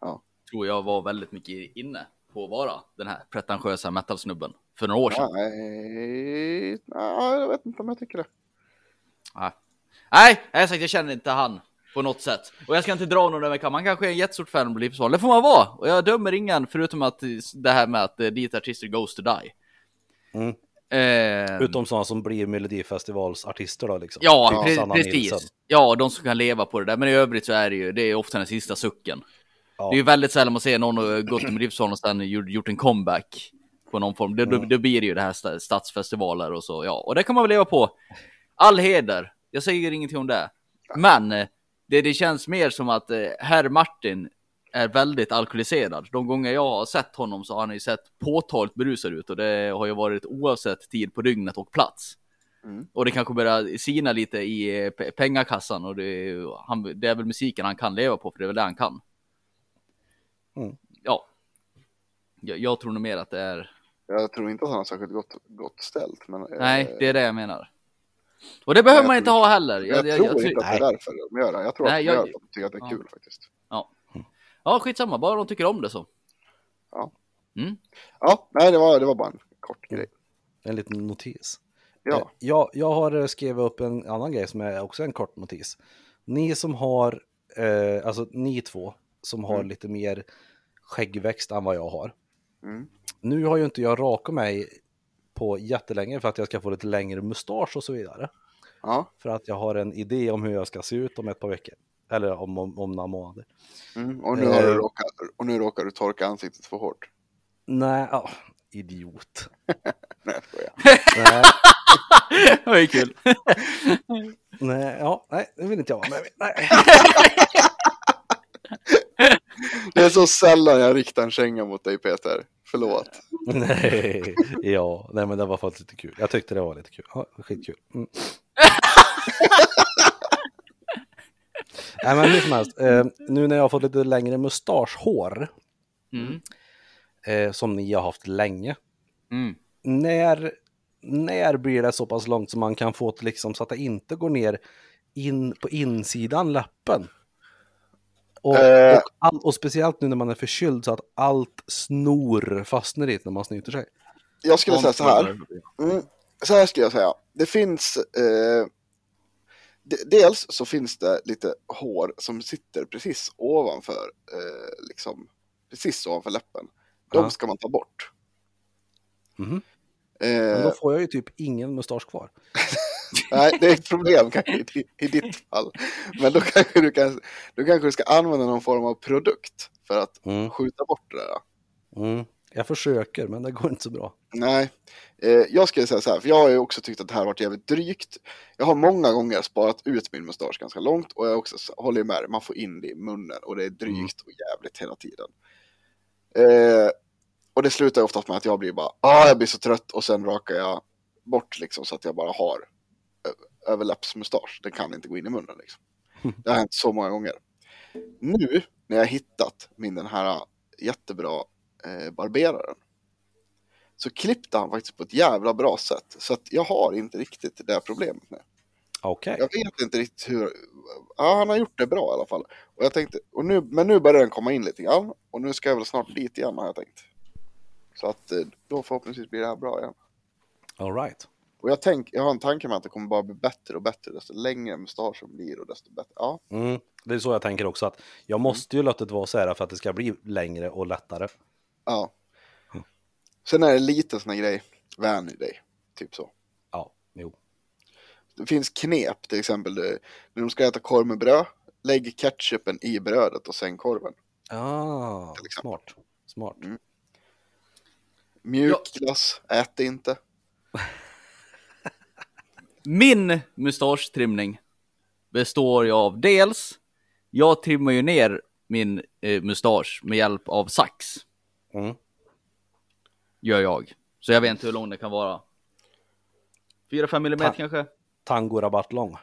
Ja. Tror jag var väldigt mycket inne på att vara den här pretentiösa metalsnubben. För några år sedan. Nej, nej, jag vet inte om jag tycker det. Nej, Nej jag sagt jag känner inte han på något sätt. Och jag ska inte dra någon över kam. Han kanske är en jättestort fan av Melodifestivalen. Det får man vara. Och jag dömer ingen förutom att det här med att eh, dit artister goes to die. Mm. Eh, Utom sådana som blir Melodifestivalsartister då liksom. Ja, Typ pre- precis. Ja, de som kan leva på det där. Men i övrigt så är det ju, det är ofta den sista sucken. Ja. Det är ju väldigt sällan man ser någon gått till Melodifestivalen och sen gjort en comeback på någon form. Det, då, Mm. då blir det ju det här sta- stadsfestivaler och så, ja. Och det kan man väl leva på. All heder. Jag säger ingenting om det. Men eh, det, det känns mer som att eh, herr Martin är väldigt alkoholiserad. De gånger jag har sett honom så har han ju sett påtagligt berusad ut och det har ju varit oavsett tid på dygnet och plats. Mm. Och det kanske börjar sina lite i eh, pe- pengakassan och det han, det är väl musiken han kan leva på för det är väl det han kan. Mm. Ja. Jag, jag tror nog mer att det är, Jag tror inte att han har särskilt gott, gott ställt. Men, nej eh, det är det jag menar. Och det behöver man inte tror- ha heller. Jag, Jag, jag, tror jag, inte att det är därför de gör det. Jag tror Nej, att de gör det de tycker att det är Ja. kul faktiskt. ja skitsamma, bara de tycker om det så. Ja, nej det var, det var bara en kort grej. En liten notis. Ja, Eh, Jag, jag har eh, skrivit upp en annan grej som är också en kort notis. Ni som har, eh, alltså ni två som har Mm. lite mer skäggväxt än vad jag har. Mm. Nu har ju inte jag rakat mig på jättelänge för att jag ska få lite längre mustasch och så vidare. ja. För att jag har en idé om hur jag ska se ut om ett par veckor. Eller om, om, om några månader. Mm. Och, nu har du Eh. råkat, och nu råkar du torka ansiktet för hårt. Nej, ja, idiot. Nej, jag skojar. Nej, Det var ju kul. nej, ja, nej, det vill inte jag vara med nej. Det är så sällan jag riktar en känga mot dig Peter. Förlåt. nej. Ja, nej men det var faktiskt lite kul. Jag tyckte det var lite kul. Ja, skitkul. Mm. nej men hur som helst, eh, nu när jag har fått lite längre mustaschhår, Mm. eh, som ni har haft länge, Mm. när, när blir det så pass långt som man kan få det liksom så att det inte går ner in på insidan läppen? Och, Eh. och, all, och speciellt nu när man är förkyld så att allt snor fastnar dit när man snyter sig. Jag skulle säga så här. Mm, så här skulle jag säga. Det finns... Eh, de- dels så finns det lite hår som sitter precis ovanför, eh, liksom, precis ovanför läppen. De Ja. ska man ta bort. Mhm. Men Eh, då får jag ju typ ingen mustasch kvar. nej, det är ett problem kanske i, i ditt fall. Men då kanske, du kan, då kanske du ska använda någon form av produkt för att Mm. skjuta bort det där. Mm. Jag försöker, men det går inte så bra. Nej, eh, jag skulle säga så här, för jag har ju också tyckt att det här har varit jävligt drygt. Jag har många gånger sparat ut min mustasch ganska långt och jag också håller med dig, man får in det i munnen och det är drygt och jävligt hela tiden. Eh, och det slutar oftast med att jag blir bara, ah, jag blir så trött och sen rakar jag bort liksom så att jag bara har överläppsmustasch. Den kan inte gå in i munnen liksom. Det har hänt så många gånger. Nu när jag hittat min den här jättebra eh, barberaren så klippte han faktiskt på ett jävla bra sätt. Så att jag har inte riktigt det problemet nu. Okej. Jag vet inte riktigt hur... Ja, han har gjort det bra i alla fall. Och jag tänkte, och nu, men nu börjar den komma in lite grann. Och nu ska jag väl snart dit igen har jag tänkt. Så att eh, då förhoppningsvis blir det här bra igen. All right. Och jag, tänk, jag har en tanke med att det kommer bara bli bättre och bättre. Desto längre mustaschen blir och desto bättre. Ja, Mm. Det är så jag tänker också, att jag måste ju låta det vara så här för att det ska bli längre och lättare. ja. Sen är det lite sån här grej. Vänj dig. Typ så. Ja, jo. Det finns knep, till exempel eh, när de ska äta korv med bröd. Lägg ketchupen i brödet och sen korven. Ah, smart. Smart. Mjukglass, ät det inte. Min mustasch-trimning består ju av dels, jag trimmar ju ner min eh, mustasch med hjälp av sax. Mm. Gör jag. Så jag vet inte hur lång det kan vara. 4-5 millimeter Ta- kanske. Tango rabatt lång.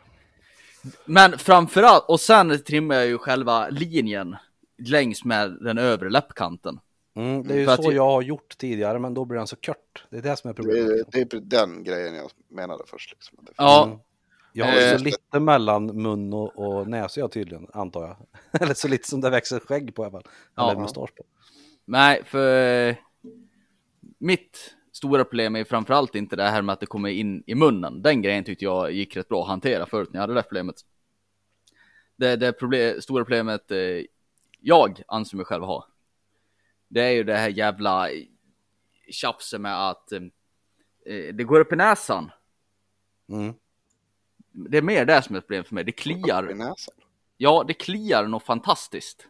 Men framförallt, och sen trimmar jag ju själva linjen längs med den övre läppkanten. Mm, det är ju så jag- jag har gjort tidigare, men då blir den så kort. Det är det som är Det problemet. är, det är den grejen jag menade först. Liksom. Det- Ja, Mm. Jag har ju Eh, så lite mellan mun och, och näsa jag tydligen, antar jag. Eller så lite som det växer skägg på i alla fall. Ja. Eller mustasch på. nej, för mitt stora problem är framförallt inte det här med att det kommer in i munnen. Den grejen tyckte jag gick rätt bra att hantera förut när jag hade det problemet. Det, det problem, stora problemet eh, jag anser mig själv ha. Det är ju det här jävla tjafset med att eh, det går upp i näsan. Mm. Det är mer det som är ett problem för mig. Det I kliar. näsan. Ja, det kliar något fantastiskt.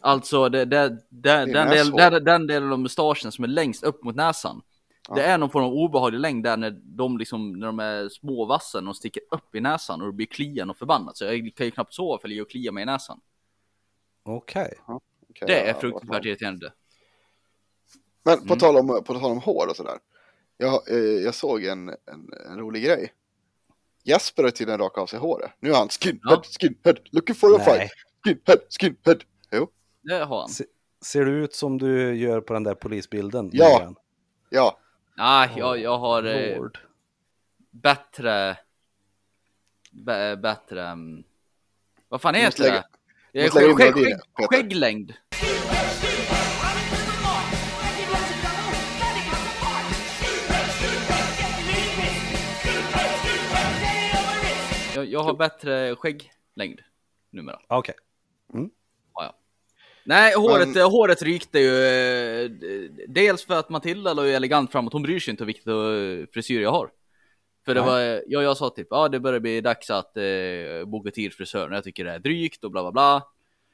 Alltså det, det, det, den, del, den, den delen av mustaschen som är längst upp mot näsan. Ja. Det är någon form av obehaglig längd där när de, liksom, när de är små vassen och sticker upp i näsan och det blir klian och förbannat. Så jag kan ju knappt sova för att ligga och klia mig i näsan. Okej. Okej, Det är fruktansvärt irriterande. Men Mm. på, tal om, på tal om hår och sådär. Jag, eh, jag såg en, en, en rolig grej. Jesper har tydligen rakat av sig håret. Nu är han skinhead, Ja. skinhead, looking for a Nej. fight. Skinhead, skinhead. Jo, Det har han. Se, ser du ut som du gör på den där polisbilden? Ja. Morgan? ja. Nej, jag, jag har eh, bättre... Bä, bättre... mm, vad fan heter det? Skägg, skägg, Peter. skägglängd. Jag, jag har bättre skägglängd numera. Okej. Ja, ja. Nej, håret, Men- håret rykte ju. eh, Dels för att Matilda la ju elegant framåt. Hon bryr sig inte vilket eh, frisyr jag har. För det var, ja, jag sa typ, ja det börjar bli dags att eh, boka tid frisören. Jag tycker det är drygt och bla bla bla.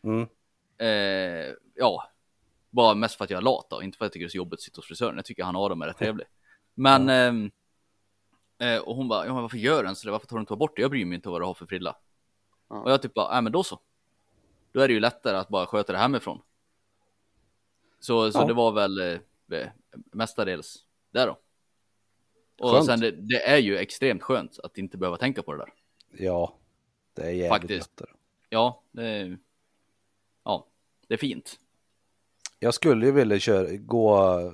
Mm. Eh, ja. Bara mest för att jag är lat då, inte för att jag tycker det är så jobbigt att sitta hos frisören. Jag tycker han Adam är rätt trevlig. Men, ehm, eh, och hon bara, ja, varför gör den så det? Varför tar du inte bort det? Jag bryr mig inte vad du har för frilla. Ja. Och jag typ bara, nej men då så. Då är det ju lättare att bara sköta det hemifrån. Så, så Ja. det var väl eh, mestadels det då. Och Skönt. sen det, det är ju extremt skönt att inte behöva tänka på det där. Ja, det är jävligt Faktiskt. lättare. Ja, det är, ja, det är fint. Jag skulle ju vilja köra, gå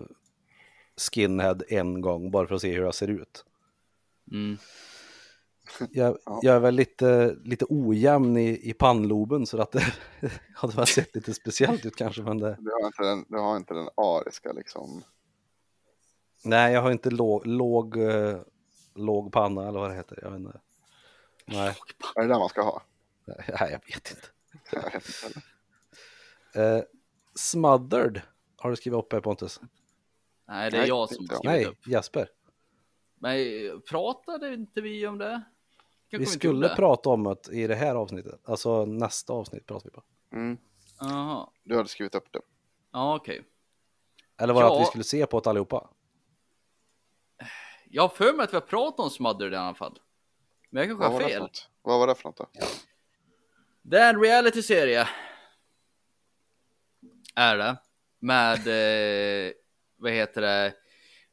skinhead en gång bara för att se hur jag ser ut. Mm. Jag, Ja. jag är väl lite, lite ojämn i, i pannloben så att det hade väl sett lite speciellt ut kanske. Men det, Du har inte den, du har inte den ariska liksom. Nej, jag har inte låg, låg, eh, låg panna eller vad det heter. Jag vet inte. Nej, Är det där man ska ha? nej, jag vet inte. Jag vet inte heller. Eh, smothered har du skrivit upp här Pontus? Nej, det är Nej, jag som skrivit Nej, upp. Jesper. Men eh, pratade inte vi om det? Kanske Vi skulle gjorde. prata om det i det här avsnittet. Alltså nästa avsnitt pratar vi på. Mm, du hade skrivit upp det. ja okej. Eller var det Ja. att vi skulle se på det allihopa? Jag har för mig att vi har pratat om Smothered i alla fall. Men jag kanske har fel. Vad var det för något då? Det är en reality-serie. Är det. Med, eh, vad heter det?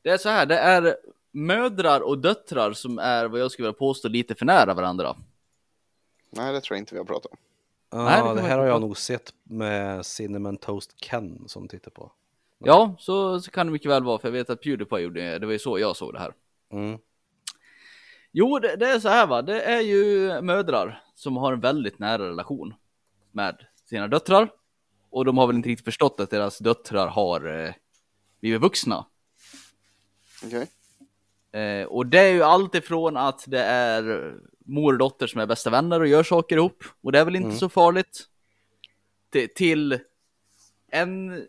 Det är så här, det är mödrar och döttrar som är vad jag skulle vilja påstå lite för nära varandra. Nej, det tror jag inte vi har pratat om. Ja, Nej, det det, här har jag nog sett med Cinnamon Toast Ken som tittar på. Ja, så, så kan det mycket väl vara, för jag vet att Pewdiepie gjorde det. Det var ju så jag såg det här. Mm. Jo, det, det är så här va. Det är ju mödrar som har en väldigt nära relation med sina döttrar. Och de har väl inte riktigt förstått att deras döttrar har eh, blivit vuxna. Okej. Eh, och det är ju allt ifrån att det är mor och dotter som är bästa vänner och gör saker ihop. Och det är väl inte Mm. så farligt. Till, till en,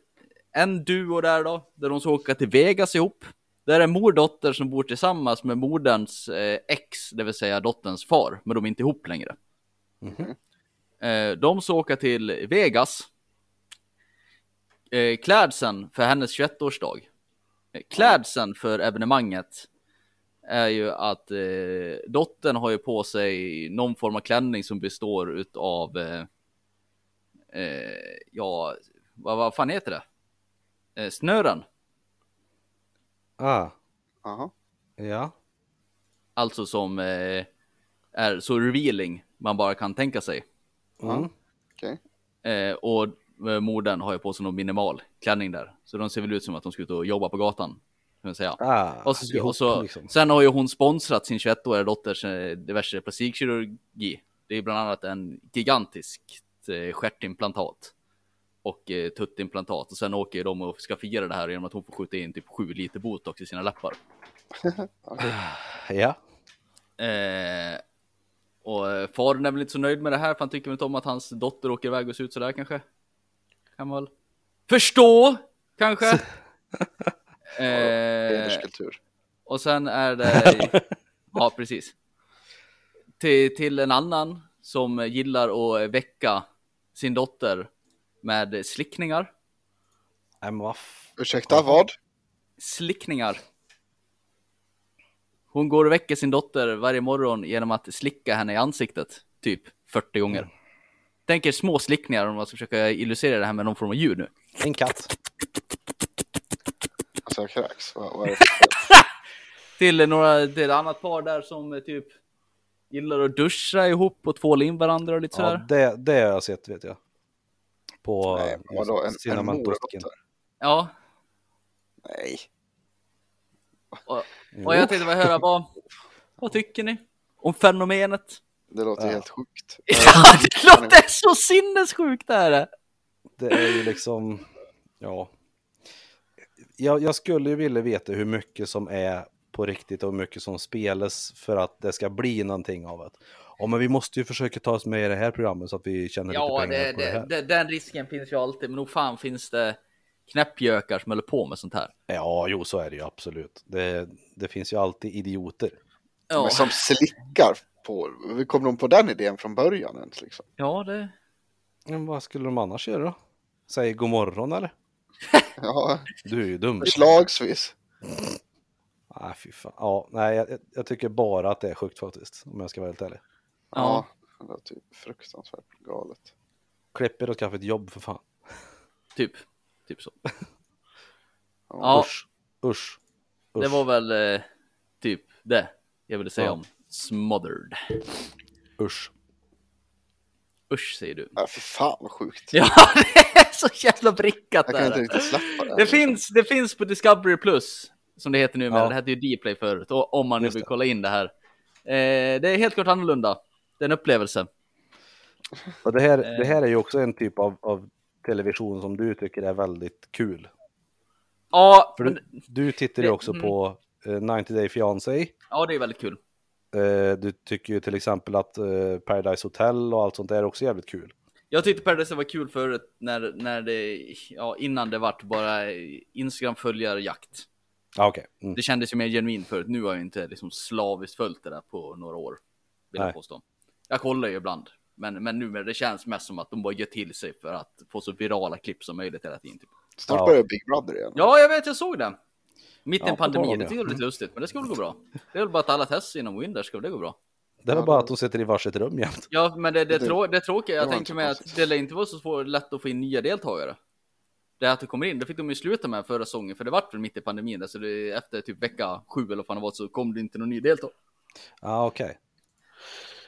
en duo där då, där de ska åka till Vegas ihop. Där är mor och dotter som bor tillsammans med moderns eh, ex, det vill säga dotterns far, men de är inte ihop längre. Mhm. Eh, de ska åka till Vegas. Eh, klädseln för hennes 21-årsdag. Eh, Klädseln för evenemanget är ju att eh, dottern har ju på sig någon form av klänning som består utav eh, eh, ja, vad, vad fan heter det? Eh, snören. Ah, Jaha. ja. Alltså som eh, är så revealing man bara kan tänka sig. Mm. Okej. Eh, och eh, modern har ju på sig någon minimal klänning där. Så de ser väl ut som att de ska ut och jobba på gatan. Kan säga. Ah, Och, så, ihop, och så, liksom. Sen har ju hon sponsrat sin 21-åriga dotters eh, diverse plastikkirurgi. Det är bland annat en gigantiskt eh, stjärtimplantat. Och eh, tuttimplantat. Och sen åker de och ska fira det här genom att hon får skjuta in typ 7 liter botox i sina läppar. Ja. Eh, och eh, faren är väl inte så nöjd med det här för han tycker väl inte om att hans dotter åker iväg och ser ut sådär kanske. Kan man väl förstå kanske. eh, och sen är det, ja precis. Till, till en annan som gillar att väcka sin dotter med slickningar. Nej, men Ursäkta, vad? Slickningar. Hon går och väcker sin dotter varje morgon genom att slicka henne i ansiktet, typ 40 gånger. Tänk er små slickningar om man ska försöka illustrera det här med någon form av ljud nu. En katt. Alltså jag kräks. Vad, vad är det? Till några, till ett annat par där som eh, typ gillar att duscha ihop och tvåla in varandra och lite Ja, sådär. det, det har jag sett vet jag. På Nej, vadå? En, en Ken. dotter? Ja, Nej. och, och jag tänkte bara höra vad, vad tycker ni om fenomenet? Det låter Ja. helt sjukt. Ja, det låter så sinnessjukt det här. Det är ju liksom, ja. Jag, jag skulle ju vilja veta hur mycket som är på riktigt och hur mycket som spelas för att det ska bli någonting av det. Ja, men vi måste ju försöka ta oss med i det här programmet så att vi tjänar Ja, lite pengar det, på det, det, här. det, den risken finns ju alltid, men nog fan finns det knäppjökar som håller på med sånt här. Ja, jo, så är det ju absolut. Det, det finns ju alltid idioter. Ja, Men som slickar på. Hur kom de på den idén från början ens liksom? ja det... Men vad skulle de annars göra då? Säg god morgon eller? Ja, Du är ju dum. förslagsvis. Nej, fy fan. Ja, nej, jag, jag tycker bara att det är sjukt faktiskt, om jag ska vara helt ärlig. Ja, det var typ fruktansvärt galet. Klipp er och skaffa ett jobb för fan. Typ. Typ så. Ja. Ja, Usch. Usch. det var väl eh, typ det jag ville säga Ja. om Smothered. Usch. Usch säger du. Ja, för fan vad sjukt. Ja, det är så jävla brickat Jag kan inte där. riktigt släppa det. Det finns, det finns på Discovery Plus, som det heter nu, men Ja. det hette ju Dplay förut, och om man nu vill kolla in det här. Eh, det är helt klart annorlunda. Det är en upplevelse. Och det, här, Eh. det här är ju också en typ av, av television som du tycker är väldigt kul. Ja, För du, du tittar ju också mm. på eh, 90 Day Fiancé. ja, det är väldigt kul. Eh, du tycker ju till exempel att eh, Paradise Hotel och allt sånt där är också jävligt kul. Jag tyckte Paradise var kul förut, när, när det, ja, innan det vart bara Instagram-följarjakt. Ja, okej. Mm. Det kändes ju mer genuint förut. Nu har jag inte liksom slaviskt följt det där på några år. Vill jag påstå. Jag kollar ju ibland. Men, men nu det känns mest som att de bara gör till sig för att få så virala klipp som möjligt hela tiden. Typ. Snart Ja. börjar Big Brother igen. Ja, jag vet, jag såg det. Mitt i Ja, en pandemi, det tycker jag är lite lustigt. Men det ska väl gå bra. Det är väl bara att alla testar inom Windows, ska väl det gå bra? Det är väl bara att de sitter i varsitt rum jämt. Ja, men det, det, Det- trå det tråkiga, jag tänker mig att det lär inte vara så svårt, lätt att få in nya deltagare. Det att det kommer in, det fick de ju sluta med förra säsongen, för det vart väl mitt i pandemin, där, så det, efter typ vecka sju eller vad fan det var, så kom det inte någon ny deltagare. Ja, okej.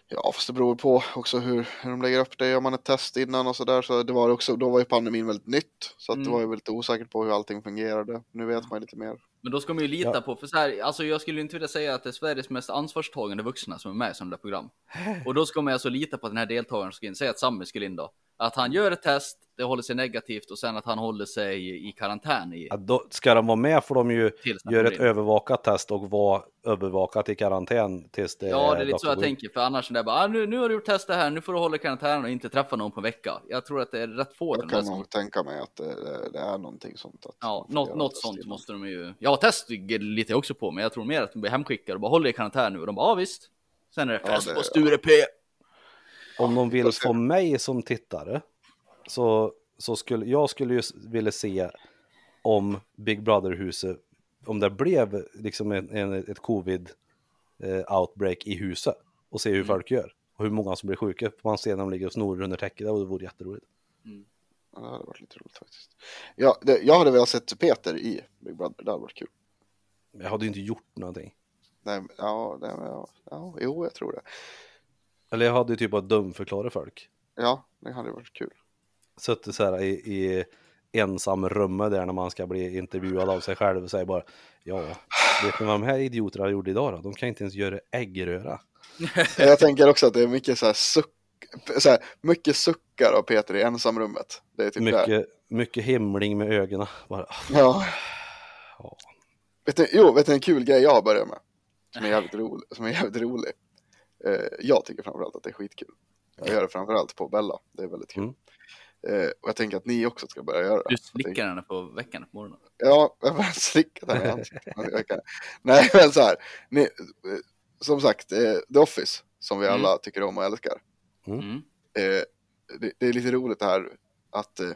Ja, fast det beror på också hur, hur de lägger upp det. Gör man ett test innan och sådär så det var också, då var ju pandemin väldigt nytt. Så att Mm. det var ju väldigt osäkert på hur allting fungerade. Nu vet man ju lite mer. Men då ska man ju lita Ja. på, för så här, alltså jag skulle inte vilja säga att det är Sveriges mest ansvarstagande vuxna som är med i sådana där program. Och då ska man alltså lita på att den här deltagaren ska in, säg att Sami skulle in då. Att han gör ett test, det håller sig negativt och sen att han håller sig i karantän i Ja, då ska de vara med får de ju göra ett övervakat test och vara övervakat i karantän tills det Ja, det är lite så jag tänker, för annars är det bara, ah, nu, nu har du gjort testet här, nu får du hålla i karantän och inte träffa någon på en vecka. Jag tror att det är rätt få Jag kan nog tänka mig att det, det, är någonting sånt. Att Ja, något, något sånt innan. måste de ju. Ja, test litar jag också på, men jag tror mer att de blir hemskickade och bara håller i karantän nu och de bara, ja visst. Sen är det Ja, fest det- på Sture P. Om de vill se. få mig som tittare så, så skulle jag skulle ju vilja se om Big Brother-huset, om det blev liksom en, en, ett covid-outbreak i huset och se hur Mm. folk gör och hur många som blir sjuka. Man ser när de ligger och snorar under täcket, det vore jätteroligt. Ja, det hade varit lite roligt faktiskt. Ja, det, jag hade velat sett Peter i Big Brother. Det hade varit kul. Jag hade ju inte gjort någonting. Nej, men- ja, det, ja, ja, jo, jag tror det. Eller jag hade ju typ bara dumförklarat folk. Ja, det hade varit kul. Suttit så här i, i ensam rummet där när man ska bli intervjuad av sig själv och säger bara Ja, vet ni vad de här idioterna gjorde idag då? De kan inte ens göra äggröra. Jag tänker också att det är mycket så här, suck, så här mycket suckar av Peter i ensamrummet. Det är typ. Mycket, mycket himling med ögonen. Bara, Ja. ja. Vet du, jo, vet du en kul grej jag har börjat med? Som är jävligt rolig. Som är jävligt rolig. Eh, jag tycker framförallt att det är skitkul. Jag gör det framförallt på Bella. Det är väldigt kul. Mm. Eh, och jag tänker att ni också ska börja göra det. Du slickar henne på veckan på morgonen. Ja, jag har bara slickat henne i ansiktet. Jag kan- Nej, men så här. Ni, som sagt, eh, The Office, som vi Mm. alla tycker om och älskar. Mm. Eh, det, det är lite roligt det här att, eh,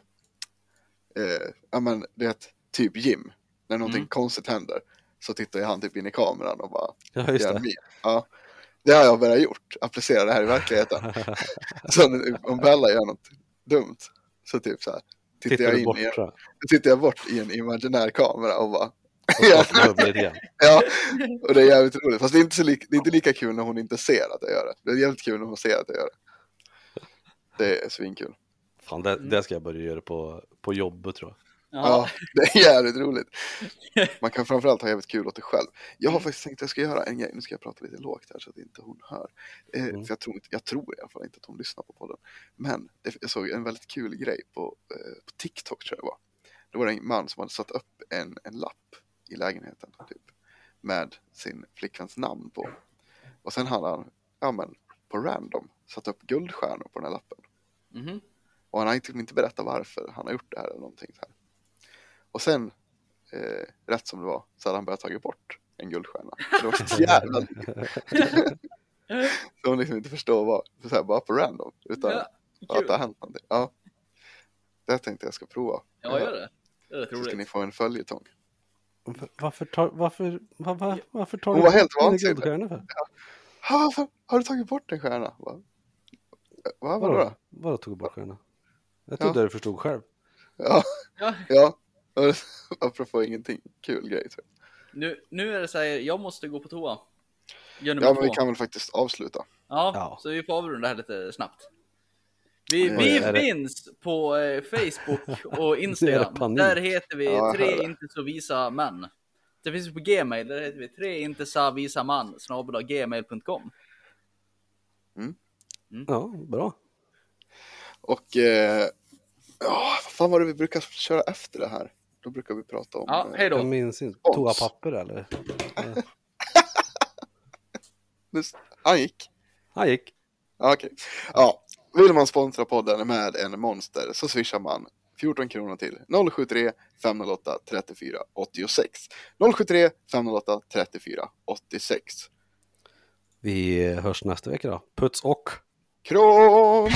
eh, ja men det är ett typ Jim. När någonting Mm. konstigt händer så tittar han typ in i kameran och bara ja, just det. Ja, det har jag börjat gjort. Applicera det här i verkligheten. så om Bella gör något dumt så typ så här. Tittar, Tittar jag in bort i, jag. tittar jag bort i en imaginär kamera och bara. Ja, och det är jävligt roligt. Fast det är, inte så lik, det är inte lika kul när hon inte ser att jag gör det. Det är jävligt kul när hon ser att jag gör det. Det är svinkul. Fan, det, det ska jag börja göra på, på jobbet tror jag. Ja. det är jävligt roligt. Man kan framförallt ha jävligt kul åt det själv. Jag har faktiskt tänkt att jag ska göra en grej. Nu ska jag prata lite lågt här så att inte hon hör. Eh, Mm. Jag tror, inte, jag tror i alla fall inte att hon lyssnar på podden. Men det, jag såg en väldigt kul grej på, eh, på TikTok tror jag det var. Då var det en man som hade satt upp en, en lapp i lägenheten. Typ, med sin flickväns namn på. Och sen hade han, ja men, på random satt upp guldstjärnor på den här lappen. Mhm. Och han har inte, inte berättat varför han har gjort det här eller någonting så här. Och sen, eh, rätt som det var, så hade han börjat tagit bort en guldstjärna. Det var så jävla Så hon liksom inte förstår vad, så här, bara på random, utan Ja, att det har hänt någonting. Ja. Det tänkte jag ska prova. Ja, gör det. Det är rätt Så ska ni få en följetong. Varför- Varför tar, varför, var, var, varför tar Hon var helt vansinnig. för? Ha, varför har du tagit bort en stjärna? Va? Va, vadå? Vadå? Vadå tog du bort stjärna? Jag trodde Ja. du förstod själv. Ja, Ja, ja. Apropå ingenting. Kul grej tror jag. nu, nu är det så här, jag måste gå på toa. Ja, men vi kan väl faktiskt avsluta. Ja, Ja. så vi får avrunda här lite snabbt. Vi, vi finns på eh, Facebook och Instagram. Där heter vi Ja, tre inte så visa män. Det finns på Gmail, där heter vi tre inte så visa man gmail.com. Ja, bra. Och eh, ja, vad fan var det vi brukar köra efter det här? Då brukar vi prata om... Ja, eh, hej Jag då. minns inte. Toapapper eller? Han gick. Han gick. Okej. Ja, vill man sponsra podden med en monster så swishar man 14 kronor till 073 508 34 86. 073 508 34 86. Vi hörs nästa vecka då. Puts och Kram!